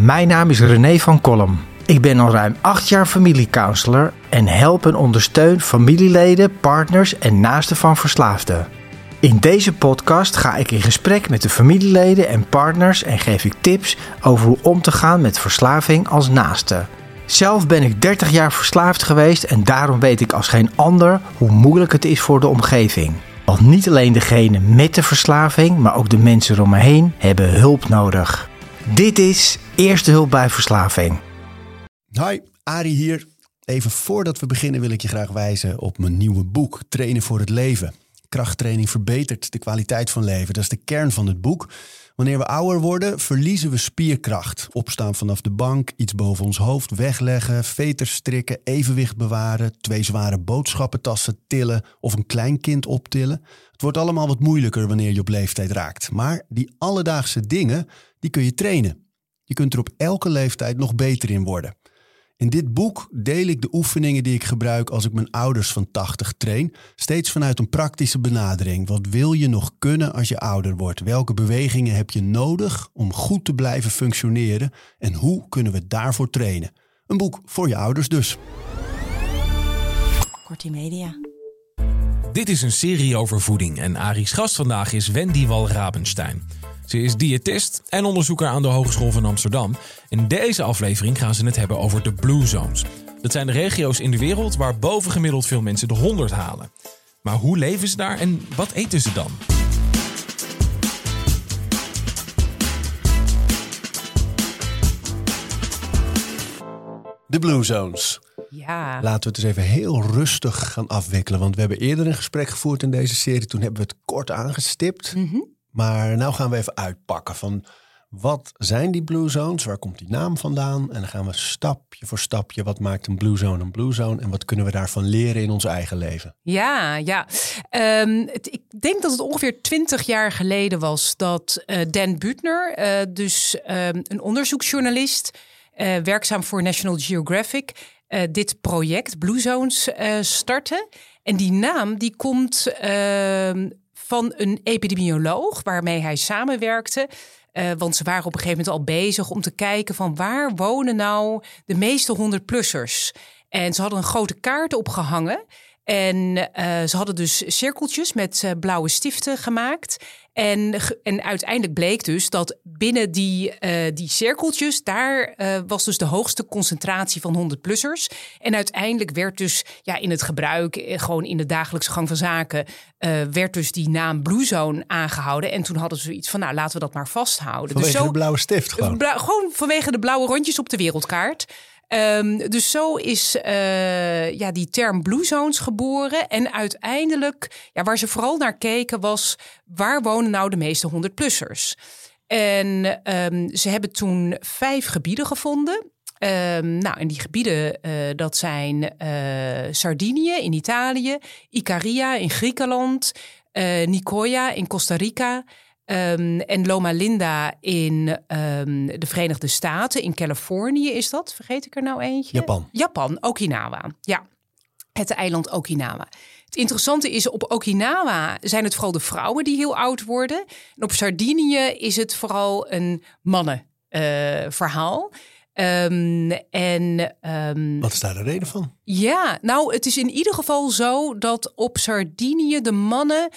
mijn naam is René van Kolm. Ik ben al ruim acht jaar familiecounselor en help en ondersteun familieleden, partners en naasten van verslaafden. In deze podcast ga ik in gesprek met de familieleden en partners en geef ik tips over hoe om te gaan met verslaving als naaste. Zelf ben ik 30 jaar verslaafd geweest en daarom weet ik als geen ander hoe moeilijk het is voor de omgeving. Want niet alleen degene met de verslaving, maar ook de mensen om me heen hebben hulp nodig. Dit is Eerste Hulp bij Verslaving. Hi, Ari hier. Even voordat we beginnen wil ik je graag wijzen op mijn nieuwe boek Trainen voor het Leven. Krachttraining verbetert de kwaliteit van leven. Dat is de kern van het boek. Wanneer we ouder worden, verliezen we spierkracht. Opstaan vanaf de bank, iets boven ons hoofd wegleggen, veters strikken, evenwicht bewaren, twee zware boodschappentassen tillen of een klein kind optillen. Het wordt allemaal wat moeilijker wanneer je op leeftijd raakt. Maar die alledaagse dingen, die kun je trainen. Je kunt er op elke leeftijd nog beter in worden. In dit boek deel ik de oefeningen die ik gebruik als ik mijn ouders van 80 train, steeds vanuit een praktische benadering. Wat wil je nog kunnen als je ouder wordt? Welke bewegingen heb je nodig om goed te blijven functioneren en hoe kunnen we daarvoor trainen? Een boek voor je ouders dus. Kortie Media. Dit is een serie over voeding en Ari's gast vandaag is Wendy Wal-Rabenstein. Ze is diëtist en onderzoeker aan de Hogeschool van Amsterdam. In deze aflevering gaan ze het hebben over de Blue Zones. Dat zijn de regio's in de wereld waar bovengemiddeld veel mensen de 100 halen. Maar hoe leven ze daar en wat eten ze dan? De Blue Zones. Ja. Laten we het eens even heel rustig gaan afwikkelen. Want we hebben eerder een gesprek gevoerd in deze serie. Toen hebben we het kort aangestipt. Mhm. Maar nou gaan we even uitpakken van wat zijn die blue zones? Waar komt die naam vandaan? En dan gaan we stapje voor stapje. Wat maakt een blue zone een blue zone? En wat kunnen we daarvan leren in ons eigen leven? Ja, ja. Ehm, het- ik denk dat het ongeveer twintig jaar geleden was dat eh, Dan Buettner, eh, dus ehm, een onderzoeksjournalist, eh, werkzaam voor National Geographic, eh, dit project Blue Zones eh, startte. En die naam die komt ehm, van een epidemioloog waarmee hij samenwerkte. Want ze waren op een gegeven moment al bezig om te kijken van waar wonen nou de meeste 100-plussers. En ze hadden een grote kaart opgehangen. En ze hadden dus cirkeltjes met blauwe stiften gemaakt. En, en uiteindelijk bleek dus dat binnen die, eh, die cirkeltjes, daar eh, was dus de hoogste concentratie van 100-plussers. En uiteindelijk werd dus ja, in het gebruik, eh, gewoon in de dagelijkse gang van zaken, werd dus die naam Blue Zone aangehouden. En toen hadden ze zoiets van, nou laten we dat maar vasthouden. Vanwege dus zo, de blauwe stift gewoon. Gewoon vanwege de blauwe rondjes op de wereldkaart. Ehm, dus zo is eh, ja, die term Blue Zones geboren. En uiteindelijk, ja, waar ze vooral naar keken, was waar wonen nou de meeste 100-plussers? En ehm, ze hebben toen vijf gebieden gevonden. Ehm, nou, en die gebieden, eh, dat zijn eh, Sardinië in Italië, Icaria in Griekenland, Nicoya in Costa Rica, Ehm, en Loma Linda in ehm, de Verenigde Staten, in Californië is dat. Vergeet ik er nou eentje? Japan. Japan, Okinawa. Ja, het eiland Okinawa. Het interessante is, op Okinawa zijn het vooral de vrouwen die heel oud worden. En op Sardinië is het vooral een mannenverhaal. Ehm en ehm, Wat is daar de reden van? ja, nou, het is in ieder geval zo dat op Sardinië de mannen.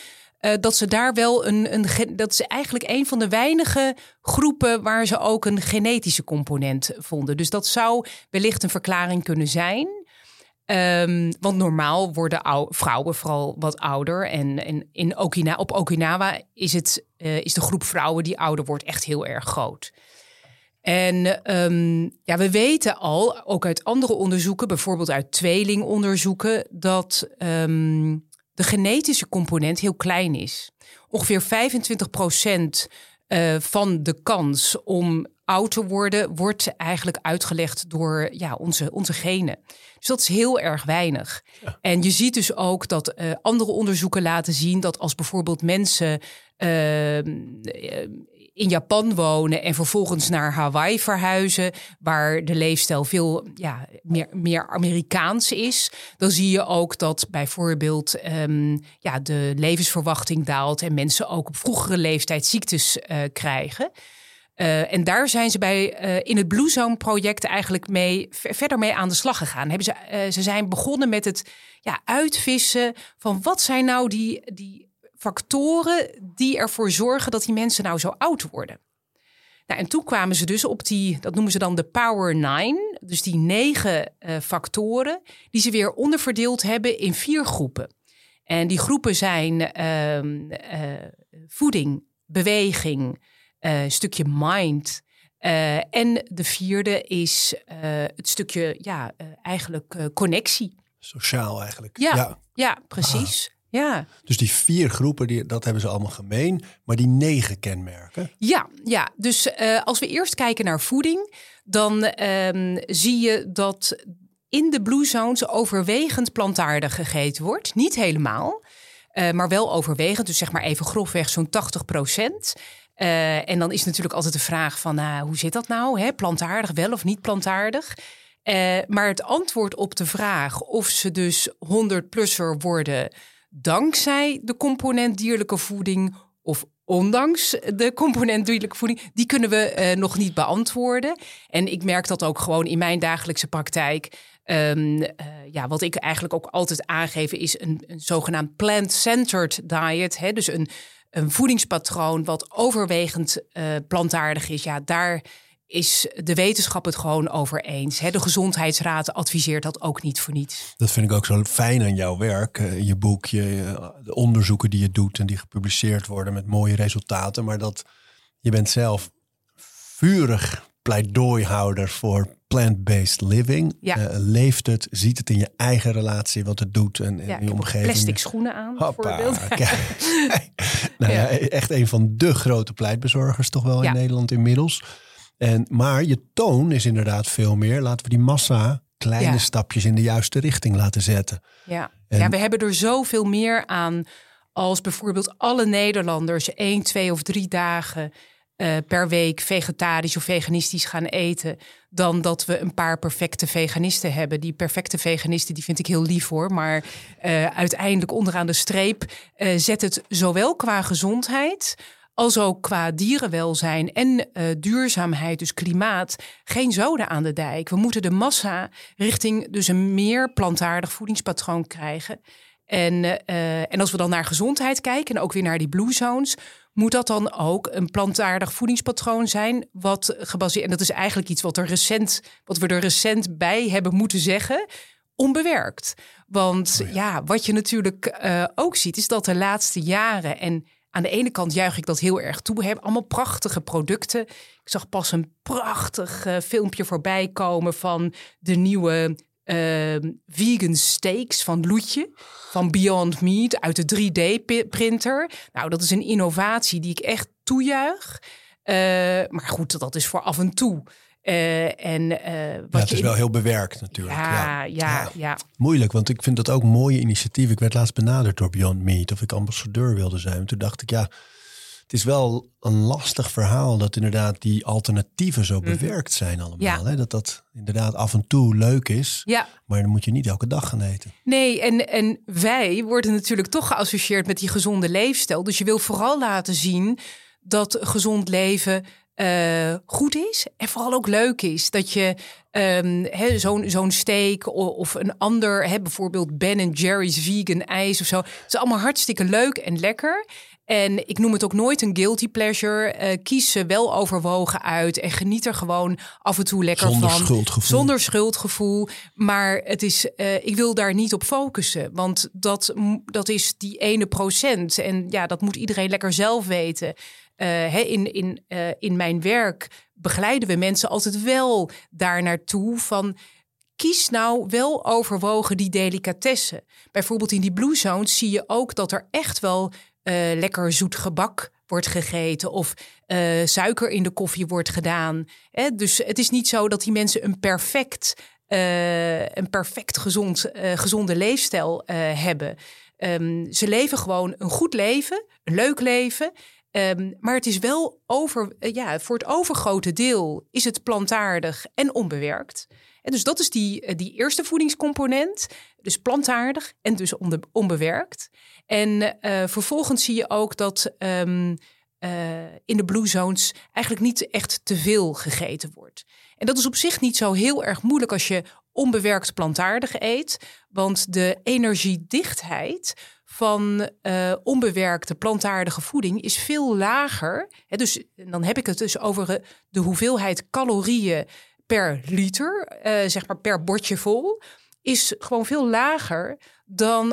Eh, dat ze daar wel een, een. Dat is eigenlijk een van de weinige groepen waar ze ook een genetische component vonden. Dus dat zou wellicht een verklaring kunnen zijn. Ehm, want normaal worden ou- vrouwen vooral wat ouder. En, in op Okinawa is, het, eh, is de groep vrouwen die ouder wordt echt heel erg groot. En ehm, ja, we weten al, ook uit andere onderzoeken, bijvoorbeeld uit tweelingonderzoeken, dat ehm, de genetische component heel klein is. Ongeveer 25 procent eh, van de kans om oud te worden, wordt eigenlijk uitgelegd door ja, onze, onze genen. Dus dat is heel erg weinig. En je ziet dus ook dat eh, andere onderzoeken laten zien dat als bijvoorbeeld mensen ehm, eh, in Japan wonen en vervolgens naar Hawaii verhuizen, waar de leefstijl veel ja, meer, meer Amerikaans is, dan zie je ook dat bijvoorbeeld ehm, ja, de levensverwachting daalt en mensen ook op vroegere leeftijd ziektes eh, krijgen. Uh, en daar zijn ze bij uh, in het Blue Zone project eigenlijk mee verder mee aan de slag gegaan. Hebben ze, ze zijn begonnen met het ja, uitvissen van wat zijn nou die, die factoren die ervoor zorgen dat die mensen nou zo oud worden. Nou, en toen kwamen ze dus op die, dat noemen ze dan de Power Nine, dus die negen factoren, die ze weer onderverdeeld hebben in vier groepen. En die groepen zijn ehm, voeding, beweging, uh, stukje mind. En de vierde is het stukje, ja, eigenlijk connectie. Sociaal eigenlijk. Ja, ja. ja precies. Ah. Ja. Dus die vier groepen, die, dat hebben ze allemaal gemeen. Maar die negen kenmerken? Ja, ja. dus als we eerst kijken naar voeding, dan um, zie je dat in de blue zones overwegend plantaardig gegeten wordt. Niet helemaal, uh, maar wel overwegend. Dus zeg maar even grofweg zo'n 80 procent. Uh, en dan is natuurlijk altijd de vraag van uh, hoe zit dat nou? Hè? Plantaardig wel of niet plantaardig? Maar het antwoord op de vraag of ze dus 100-plusser worden dankzij de component dierlijke voeding of ondanks de component dierlijke voeding, die kunnen we nog niet beantwoorden. En ik merk dat ook gewoon in mijn dagelijkse praktijk. Um, ja, wat ik eigenlijk ook altijd aangeef is een, een zogenaamd plant-centered diet. Hè? Dus een, een voedingspatroon wat overwegend uh, plantaardig is, ja, daar is de wetenschap het gewoon over eens. de Gezondheidsraad adviseert dat ook niet voor niets. Dat vind ik ook zo fijn aan jouw werk. Uh, je boek, je, de onderzoeken die je doet en die gepubliceerd worden met mooie resultaten. Maar dat je bent zelf vurig pleidooihouder voor plant-based living. Ja. Uh, leeft het, ziet het in je eigen relatie wat het doet en, ja, in je omgeving. Plastic schoenen aan, Hoppa, nou ja. echt een van de grote pleitbezorgers toch wel in Nederland inmiddels. En, maar je toon is inderdaad veel meer. Laten we die massa kleine stapjes in de juiste richting laten zetten. Ja. ja, we hebben er zoveel meer aan als bijvoorbeeld alle Nederlanders één, twee of drie dagen uh, per week vegetarisch of veganistisch gaan eten. Dan dat we een paar perfecte veganisten hebben. Die perfecte veganisten, die vind ik heel lief hoor. Maar uh, uiteindelijk onderaan de streep uh, zet het zowel qua gezondheid. Als ook qua dierenwelzijn en duurzaamheid, dus klimaat, geen zoden aan de dijk. We moeten de massa richting dus een meer plantaardig voedingspatroon krijgen. En, uh, en als we dan naar gezondheid kijken en ook weer naar die blue zones, moet dat dan ook een plantaardig voedingspatroon zijn, wat gebaseerd, en dat is eigenlijk iets wat, er recent, wat we er recent bij hebben moeten zeggen, onbewerkt. Want oh ja. wat je natuurlijk uh, ook ziet, is dat de laatste jaren, en aan de ene kant juich ik dat heel erg toe. We hebben allemaal prachtige producten. Ik zag pas een prachtig uh, filmpje voorbij komen van de nieuwe uh, vegan steaks van Loetje. Van Beyond Meat uit de 3D-printer. Nou, dat is een innovatie die ik echt toejuich. Uh, maar goed, dat is voor af en toe. Uh, en, uh, wat ja, het is wel heel bewerkt natuurlijk. Ja, ja, ja, ja, Moeilijk, want ik vind dat ook mooie initiatief. Ik werd laatst benaderd door Beyond Meat of ik ambassadeur wilde zijn. Toen dacht ik, ja, het is wel een lastig verhaal dat inderdaad die alternatieven zo mhm. bewerkt zijn allemaal. Hè? Dat dat inderdaad af en toe leuk is, ja. maar dan moet je niet elke dag gaan eten. Nee, en, en wij worden natuurlijk toch geassocieerd met die gezonde leefstijl. Dus je wil vooral laten zien dat gezond leven uh, goed is en vooral ook leuk is. Dat je um, zo'n zo'n steak of, of, een ander, he, bijvoorbeeld Ben Jerry's vegan ijs of zo. Het is allemaal hartstikke leuk en lekker. En ik noem het ook nooit een guilty pleasure. Uh, kies ze wel overwogen uit en geniet er gewoon af en toe lekker Zonder van. Schuldgevoel. Zonder schuldgevoel. Maar het is, uh, ik wil daar niet op focussen. Want dat, dat is die ene procent. En ja, dat moet iedereen lekker zelf weten. Uh, in, in, in mijn werk begeleiden we mensen altijd wel daar naartoe van kies nou wel overwogen die delicatessen. Bijvoorbeeld in die blue zones zie je ook dat er echt wel uh, lekker zoet gebak wordt gegeten of suiker in de koffie wordt gedaan. Dus het is niet zo dat die mensen een perfect, een perfect gezond, gezonde leefstijl hebben. Um, ze leven gewoon een goed leven, een leuk leven. Um, maar het is wel over, ja, voor het overgrote deel is het plantaardig en onbewerkt. En dus dat is die, die eerste voedingscomponent. Dus plantaardig en dus onbewerkt. En uh, vervolgens zie je ook dat um, eh, in de blue zones eigenlijk niet echt te veel gegeten wordt. En dat is op zich niet zo heel erg moeilijk als je onbewerkt plantaardig eet. Want de energiedichtheid van uh, onbewerkte plantaardige voeding is veel lager. Hè, dus dan heb ik het dus over de hoeveelheid calorieën per liter, uh, zeg maar per bordje vol, is gewoon veel lager dan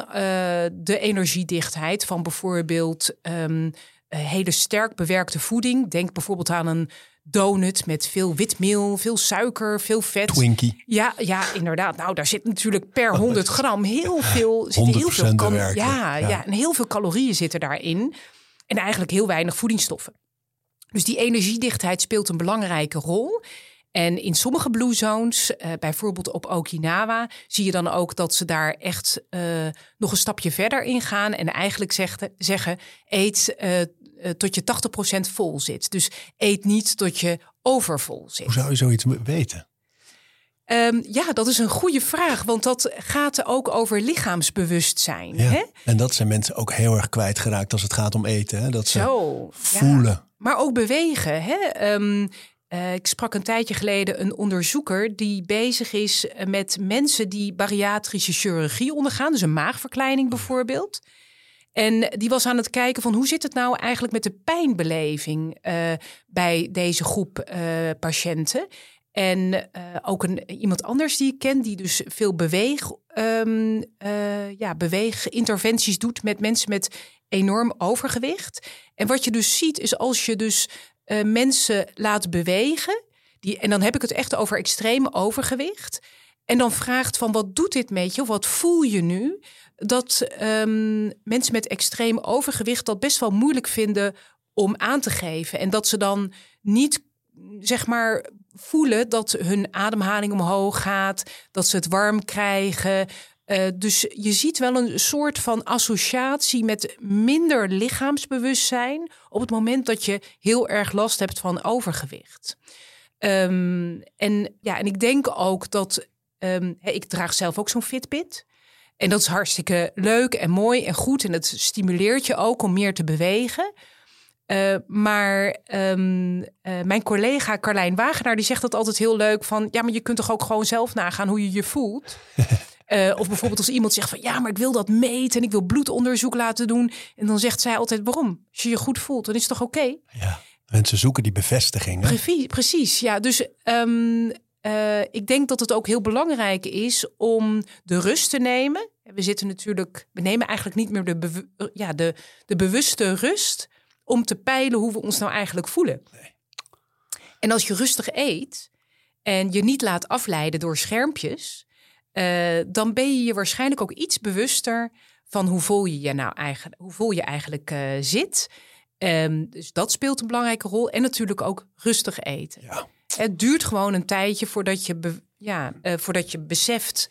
de energiedichtheid van bijvoorbeeld um, hele sterk bewerkte voeding. Denk bijvoorbeeld aan een donut met veel witmeel, veel suiker, veel vet. Twinkie. Ja, ja, inderdaad. Nou, daar zit natuurlijk per 100 gram heel veel. Zit heel veel bewerkt. Ja, ja. ja, en heel veel calorieën zitten daarin. En eigenlijk heel weinig voedingsstoffen. Dus die energiedichtheid speelt een belangrijke rol. En in sommige blue zones, uh, bijvoorbeeld op Okinawa, zie je dan ook dat ze daar echt uh, nog een stapje verder in gaan. En eigenlijk zegde, zeggen: eet uh, tot je 80% vol zit. Dus eet niet tot je overvol zit. Hoe zou je zoiets weten? Um, ja, dat is een goede vraag, want dat gaat ook over lichaamsbewustzijn. Ja. Hè? En dat zijn mensen ook heel erg kwijtgeraakt als het gaat om eten. Hè? Dat ze Zo, voelen. Ja. Maar ook bewegen. Hè? Um, uh, ik sprak een tijdje geleden een onderzoeker die bezig is met mensen die bariatrische chirurgie ondergaan, dus een maagverkleining bijvoorbeeld. En die was aan het kijken van hoe zit het nou eigenlijk met de pijnbeleving uh, bij deze groep uh, patiënten. En uh, ook een, iemand anders die ik ken, die dus veel beweeg, um, ja, beweeginterventies doet met mensen met enorm overgewicht. En wat je dus ziet is als je dus mensen laat bewegen, die, en dan heb ik het echt over extreem overgewicht. En dan vraagt van wat doet dit met je? Wat voel je nu? Dat um, mensen met extreem overgewicht dat best wel moeilijk vinden om aan te geven. En dat ze dan niet zeg maar voelen dat hun ademhaling omhoog gaat, dat ze het warm krijgen. Uh, dus je ziet wel een soort van associatie met minder lichaamsbewustzijn op het moment dat je heel erg last hebt van overgewicht. Um, en ja, en ik denk ook dat um, ik draag zelf ook zo'n Fitbit. En dat is hartstikke leuk en mooi en goed. En het stimuleert je ook om meer te bewegen. Uh, maar um, uh, mijn collega Carlijn Wagenaar die zegt dat altijd heel leuk van ja, maar je kunt toch ook gewoon zelf nagaan hoe je je voelt. uh, of bijvoorbeeld als iemand zegt van ja, maar ik wil dat meten en ik wil bloedonderzoek laten doen. En dan zegt zij altijd waarom? Als je je goed voelt, dan is het toch oké? Okay? Ja, mensen zoeken die bevestiging. Hè? Precies, precies, ja. Dus um, ik denk dat het ook heel belangrijk is om de rust te nemen. We zitten natuurlijk, we nemen eigenlijk niet meer de, ja, de, de bewuste rust om te peilen hoe we ons nou eigenlijk voelen. Nee. En als je rustig eet en je niet laat afleiden door schermpjes, uh, dan ben je je waarschijnlijk ook iets bewuster van hoe vol je je nou eigenlijk, hoe vol je eigenlijk uh, zit. Um, dus dat speelt een belangrijke rol. En natuurlijk ook rustig eten. Ja. Het duurt gewoon een tijdje voordat je, ja, uh, voordat je beseft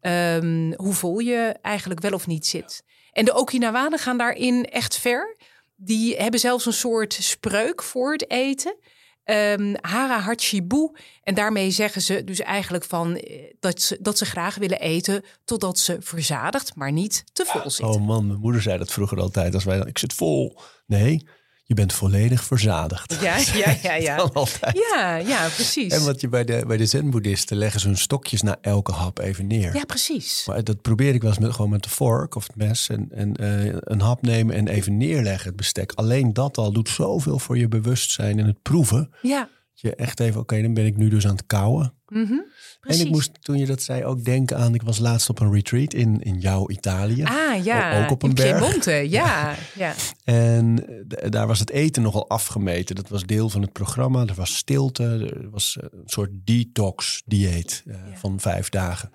um, hoe vol je eigenlijk wel of niet zit. En de Okinawanen gaan daarin echt ver. Die hebben zelfs een soort spreuk voor het eten. Um, hara hachibu. En daarmee zeggen ze dus eigenlijk van dat ze, dat ze graag willen eten totdat ze verzadigd, maar niet te vol zitten. Oh man, mijn moeder zei dat vroeger altijd. Als wij, ik zit vol. Nee, je bent volledig verzadigd. Ja, ja, ja. Ja, ja, ja precies. En wat je bij de, bij de zen-boeddhisten leggen ze hun stokjes na elke hap even neer. Ja, precies. Maar dat probeer ik wel eens met, gewoon met de vork of het mes. En, en uh, een hap nemen en even neerleggen, het bestek. Alleen dat al doet zoveel voor je bewustzijn en het proeven. Ja. Je echt even, oké, okay, dan ben ik nu dus aan het kauwen. Mm -hmm. En ik moest toen je dat zei ook denken aan, ik was laatst op een retreat in, in jouw Italië. Ah ja, ook op een in berg. Piemonte, ja. ja. En daar was het eten nogal afgemeten. Dat was deel van het programma. Er was stilte, er was een soort detox dieet uh, ja. van vijf dagen.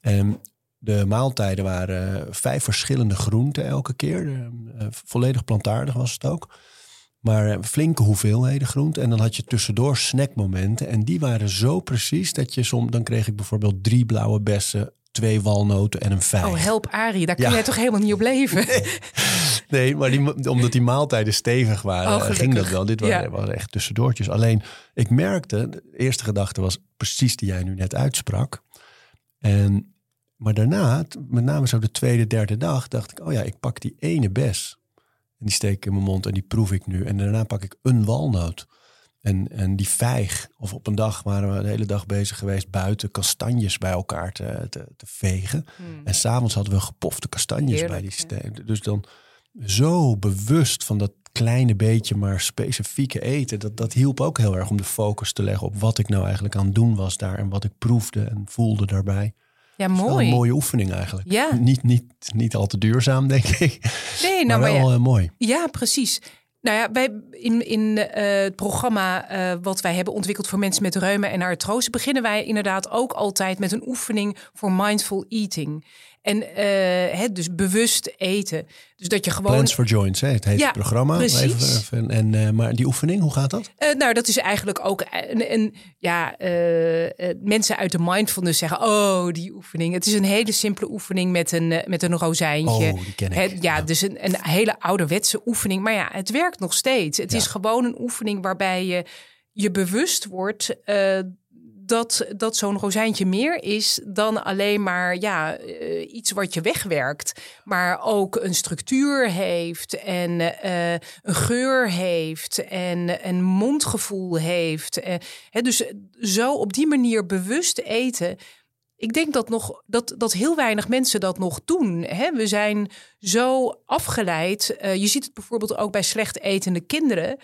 En de maaltijden waren vijf verschillende groenten elke keer. Uh, volledig plantaardig was het ook. Maar flinke hoeveelheden groente. En dan had je tussendoor snackmomenten. En die waren zo precies dat je soms... Dan kreeg ik bijvoorbeeld drie blauwe bessen, twee walnoten en een vijf. Oh, help Arie, daar kun ja. jij toch helemaal niet op leven? Nee, nee maar die, omdat die maaltijden stevig waren, oh, ging dat wel. Dit waren, ja. waren echt tussendoortjes. Alleen, ik merkte, de eerste gedachte was precies die jij nu net uitsprak. En, maar daarna, met name zo de tweede, derde dag, dacht ik... oh ja, ik pak die ene bes... En die steek ik in mijn mond en die proef ik nu. En daarna pak ik een walnoot. En, en die vijg. Of op een dag waren we de hele dag bezig geweest buiten kastanjes bij elkaar te, te, te vegen. En s'avonds hadden we gepofte kastanjes Heerlijk, bij die ja. steen. Dus dan zo bewust van dat kleine beetje, maar specifieke eten. Dat, dat hielp ook heel erg om de focus te leggen op wat ik nou eigenlijk aan het doen was daar. En wat ik proefde en voelde daarbij. Ja, mooi. een mooie oefening eigenlijk. Ja. Niet, niet, niet al te duurzaam, denk ik. Nee, nou, maar wel ja, eh, mooi. ja, precies. Nou ja, wij in, in eh, het programma eh, wat wij hebben ontwikkeld voor mensen met reuma en artrose, beginnen wij inderdaad ook altijd met een oefening voor mindful eating. En eh, hè, dus bewust eten. Dus dat je gewoon. Plans for Joints, hè? het heet Ja, het programma. precies. Even, en, eh, maar die oefening, hoe gaat dat? Eh, nou, dat is eigenlijk ook een, een ja, mensen uit de mindfulness zeggen: Oh, die oefening. Het is een hele simpele oefening met een, met een rozijntje. Oh, die ken ik. Ja, dus een, een hele ouderwetse oefening. Maar ja, het werkt nog steeds. Het Ja. is gewoon een oefening waarbij je je bewust wordt. Dat, dat zo'n rozijntje meer is dan alleen maar ja, eh, iets wat je wegwerkt. Maar ook een structuur heeft en eh, een geur heeft en een mondgevoel heeft. Eh, hè, dus zo op die manier bewust eten. Ik denk dat, nog, dat, dat heel weinig mensen dat nog doen. Hè? We zijn zo afgeleid. Je ziet het bijvoorbeeld ook bij slecht etende kinderen.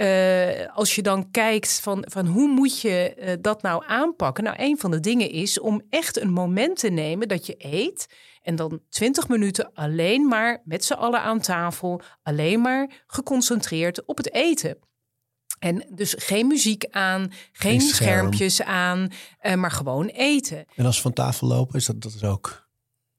Eh, als je dan kijkt van, van hoe moet je eh, dat nou aanpakken? Nou, een van de dingen is om echt een moment te nemen dat je eet. En dan 20 minuten alleen maar met z'n allen aan tafel. Alleen maar geconcentreerd op het eten. En dus geen muziek aan, geen Geen scherm. schermpjes aan, eh, maar gewoon eten. En als we van tafel lopen, is dat, dat is ook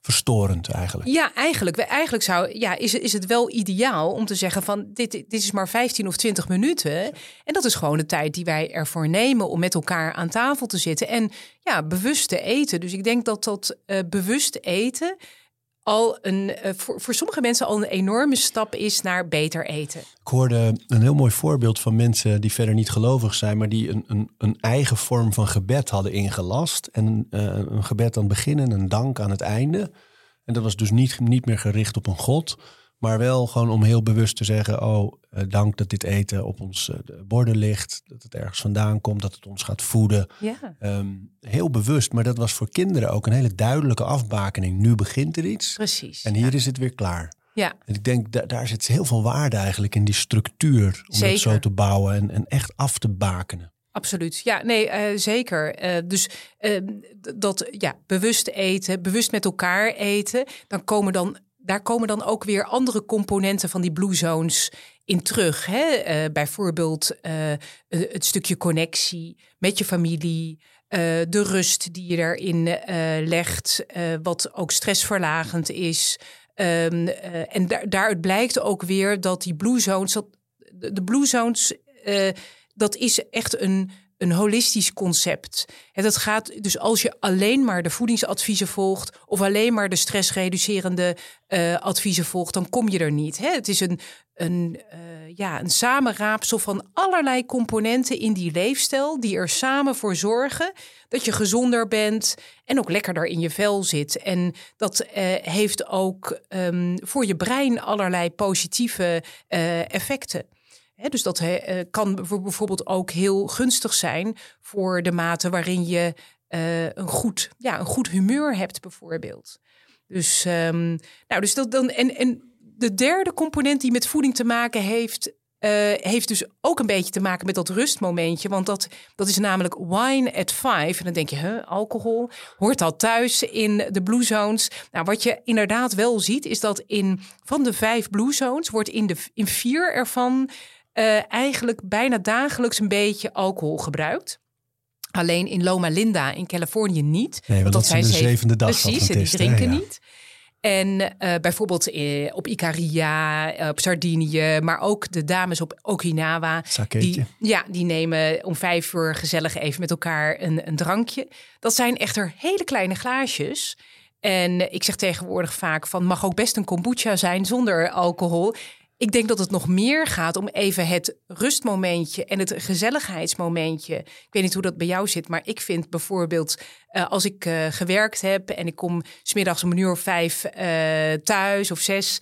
verstorend eigenlijk. Ja, eigenlijk. Eigenlijk zou, ja, is, is het wel ideaal om te zeggen van dit, dit is maar 15 of 20 minuten. En dat is gewoon de tijd die wij ervoor nemen om met elkaar aan tafel te zitten. En ja, bewust te eten. Dus ik denk dat dat eh, bewust eten al een, eh, voor, voor sommige mensen al een enorme stap is naar beter eten. Ik hoorde een heel mooi voorbeeld van mensen die verder niet gelovig zijn, maar die een, een, een eigen vorm van gebed hadden ingelast. En eh, een gebed aan het begin en een dank aan het einde. En dat was dus niet, niet meer gericht op een God, maar wel gewoon om heel bewust te zeggen: Oh, eh, dank dat dit eten op ons eh, de borden ligt, dat het ergens vandaan komt, dat het ons gaat voeden. Ja, Ehm, heel bewust, maar dat was voor kinderen ook een hele duidelijke afbakening. Nu begint er iets precies. en hier is het weer klaar. Ja, En ik denk, da- daar zit heel veel waarde eigenlijk in die structuur. Om Zeker. het zo te bouwen en, en echt af te bakenen. Absoluut. Ja, nee, eh, zeker. Dus eh, d- dat ja, bewust eten, bewust met elkaar eten, dan komen dan daar komen dan ook weer andere componenten van die blue zones in terug. Hè? Eh, bijvoorbeeld eh, het stukje connectie met je familie. eh, de rust die je daarin legt, wat ook stressverlagend is. Ehm, eh, en daar, daaruit blijkt ook weer dat die blue zones, de blue zones, dat is echt een, een holistisch concept. En dat gaat dus als je alleen maar de voedingsadviezen volgt of alleen maar de stressreducerende eh, adviezen volgt, dan kom je er niet. Hè? Het is een, een, eh, ja, een samenraapsel van allerlei componenten in die leefstijl die er samen voor zorgen dat je gezonder bent en ook lekkerder in je vel zit. En dat eh, heeft ook ehm, voor je brein allerlei positieve effecten. Dus dat eh, kan bijvo- bijvoorbeeld ook heel gunstig zijn voor de mate waarin je eh, een, goed, ja, een goed humeur hebt, bijvoorbeeld. Dus, ehm, nou, dus dat dan. En, en de derde component die met voeding te maken heeft. eh, heeft dus ook een beetje te maken met dat rustmomentje. Want dat, dat is namelijk wine at five. En dan denk je, huh, alcohol, hoort dat thuis in de blue zones? Nou, wat je inderdaad wel ziet, is dat in van de vijf blue zones wordt in, de, in vier ervan eh, eigenlijk bijna dagelijks een beetje alcohol gebruikt. Alleen in Loma Linda in Californië niet. Nee, want dat zijn de zeven- zevende dag Precies, en die hè, drinken ja. niet. En eh, bijvoorbeeld eh, op Icaria, op Sardinië, maar ook de dames op Okinawa. Sakeetje. Die, ja, die nemen om vijf uur gezellig even met elkaar een, een drankje. Dat zijn echter hele kleine glaasjes. En ik zeg tegenwoordig vaak van mag ook best een kombucha zijn zonder alcohol. Ik denk dat het nog meer gaat om even het rustmomentje en het gezelligheidsmomentje. Ik weet niet hoe dat bij jou zit, maar ik vind bijvoorbeeld eh, als ik eh, gewerkt heb en ik kom smiddags om een uur vijf eh, thuis of zes.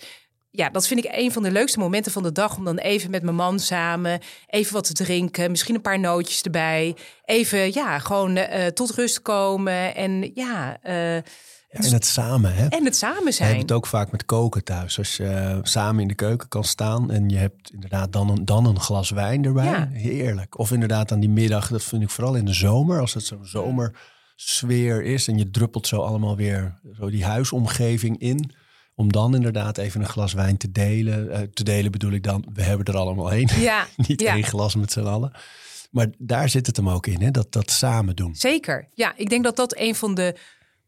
ja, dat vind ik een van de leukste momenten van de dag. Om dan even met mijn man samen even wat te drinken. Misschien een paar nootjes erbij. Even, ja, gewoon tot rust komen. En ja. En het samen, hè? En het samen zijn. We hebben het ook vaak met koken thuis. Als je uh, samen in de keuken kan staan en je hebt inderdaad dan een, dan een glas wijn erbij. Ja. Heerlijk. Of inderdaad aan die middag, dat vind ik vooral in de zomer. Als het zo'n zomersfeer is en je druppelt zo allemaal weer zo die huisomgeving in om dan inderdaad even een glas wijn te delen. Uh, te delen bedoel ik dan, we hebben er allemaal één. Ja, Niet één glas met z'n allen. Maar daar zit het hem ook in, hè? Dat, dat samen doen. Zeker. Ja, ik denk dat dat een van de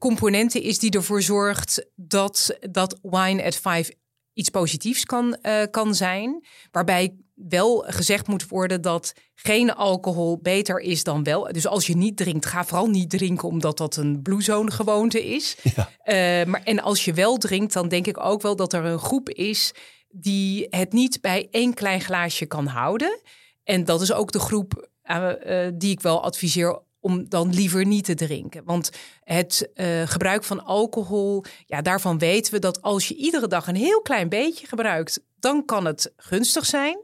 componenten is die ervoor zorgt dat, dat Wine at Five iets positiefs kan, uh, kan zijn. Waarbij wel gezegd moet worden dat geen alcohol beter is dan wel. Dus als je niet drinkt, ga vooral niet drinken omdat dat een blue zone gewoonte is. Ja. Uh, maar, en als je wel drinkt, dan denk ik ook wel dat er een groep is die het niet bij één klein glaasje kan houden. En dat is ook de groep uh, die ik wel adviseer om dan liever niet te drinken. Want het uh, gebruik van alcohol, ja, daarvan weten we dat als je iedere dag een heel klein beetje gebruikt, dan kan het gunstig zijn.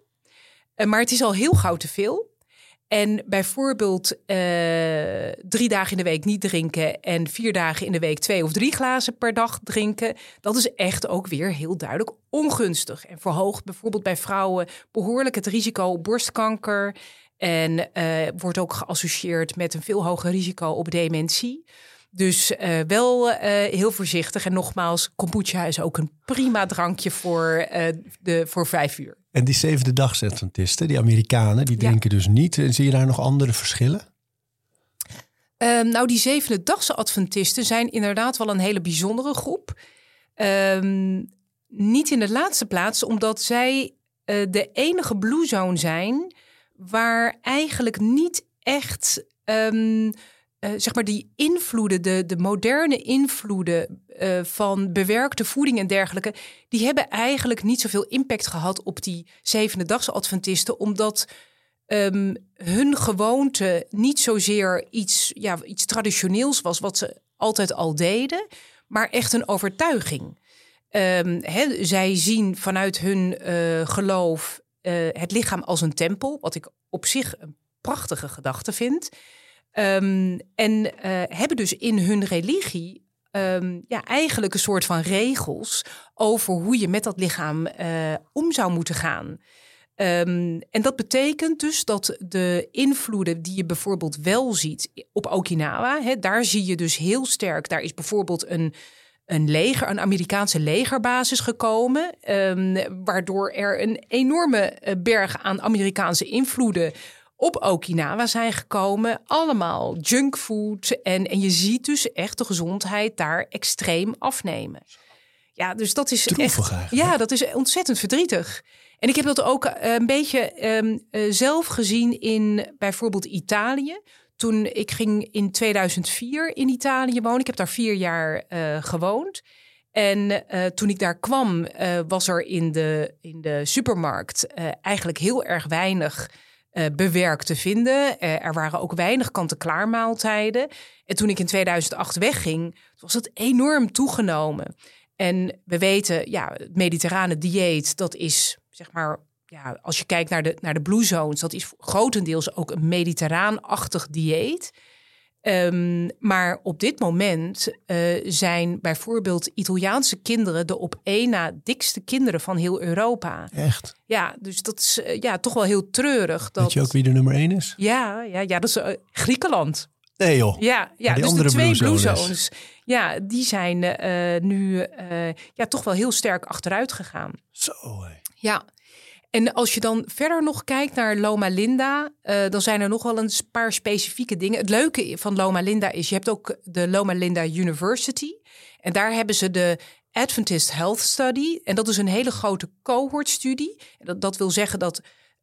Uh, maar het is al heel gauw te veel. En bijvoorbeeld uh, drie dagen in de week niet drinken en vier dagen in de week twee of drie glazen per dag drinken, dat is echt ook weer heel duidelijk ongunstig. En verhoogt bijvoorbeeld bij vrouwen behoorlijk het risico op borstkanker en uh, wordt ook geassocieerd met een veel hoger risico op dementie. Dus uh, wel uh, heel voorzichtig. En nogmaals, kombucha is ook een prima drankje voor, de, voor vijf uur. En die zevende dag Adventisten, die Amerikanen, die drinken dus niet. En zie je daar nog andere verschillen? Um, nou, die zevende dagse Adventisten zijn inderdaad wel een hele bijzondere groep. Um, niet in de laatste plaats, omdat zij de enige blue zone zijn waar eigenlijk niet echt um, uh, zeg maar die invloeden, de, de moderne invloeden uh, van bewerkte voeding en dergelijke, die hebben eigenlijk niet zoveel impact gehad op die zevende dagse Adventisten, omdat um, hun gewoonte niet zozeer iets, ja, iets traditioneels was, wat ze altijd al deden, maar echt een overtuiging. He, zij zien vanuit hun uh, geloof uh, het lichaam als een tempel, wat ik op zich een prachtige gedachte vind. Um, en uh, hebben dus in hun religie um, ja, eigenlijk een soort van regels over hoe je met dat lichaam uh, om zou moeten gaan. Um, en dat betekent dus dat de invloeden die je bijvoorbeeld wel ziet op Okinawa, hè, daar zie je dus heel sterk. Daar is bijvoorbeeld een een leger, een Amerikaanse legerbasis gekomen. Um, waardoor er een enorme eh, berg aan Amerikaanse invloeden op Okinawa zijn gekomen. Allemaal junkfood. En, en je ziet dus echt de gezondheid daar extreem afnemen. Ja, dus dat is echt. Ja, dat is ontzettend verdrietig. En ik heb dat ook eh, een beetje um, zelf gezien in bijvoorbeeld Italië toen ik ging in 2004 in Italië wonen. Ik heb daar vier jaar uh, gewoond. En uh, toen ik daar kwam, uh, was er in de, in de supermarkt eigenlijk heel erg weinig bewerkt te vinden. er waren ook weinig kant-en-klaar maaltijden. En toen ik in 2008 wegging, was het enorm toegenomen. En we weten, ja, het mediterrane dieet, dat is zeg maar ja, als je kijkt naar de, naar de Blue Zones, dat is grotendeels ook een mediterraanachtig dieet. Um, maar op dit moment uh, zijn bijvoorbeeld Italiaanse kinderen de op één na dikste kinderen van heel Europa. Echt? Ja, dus dat is uh, ja, toch wel heel treurig. Dat... Weet je ook wie de nummer één is? Ja, ja, ja dat is uh, Griekenland. Nee joh. Ja, ja dus de twee blue zones. Ja, die zijn nu ja, toch wel heel sterk achteruit gegaan. Zo hé. Ja, en als je dan verder nog kijkt naar Loma Linda, uh, dan zijn er nog wel een paar specifieke dingen. Het leuke van Loma Linda is, je hebt ook de Loma Linda University. En daar hebben ze de Adventist Health Study. En dat is een hele grote cohortstudie. Dat, dat wil zeggen dat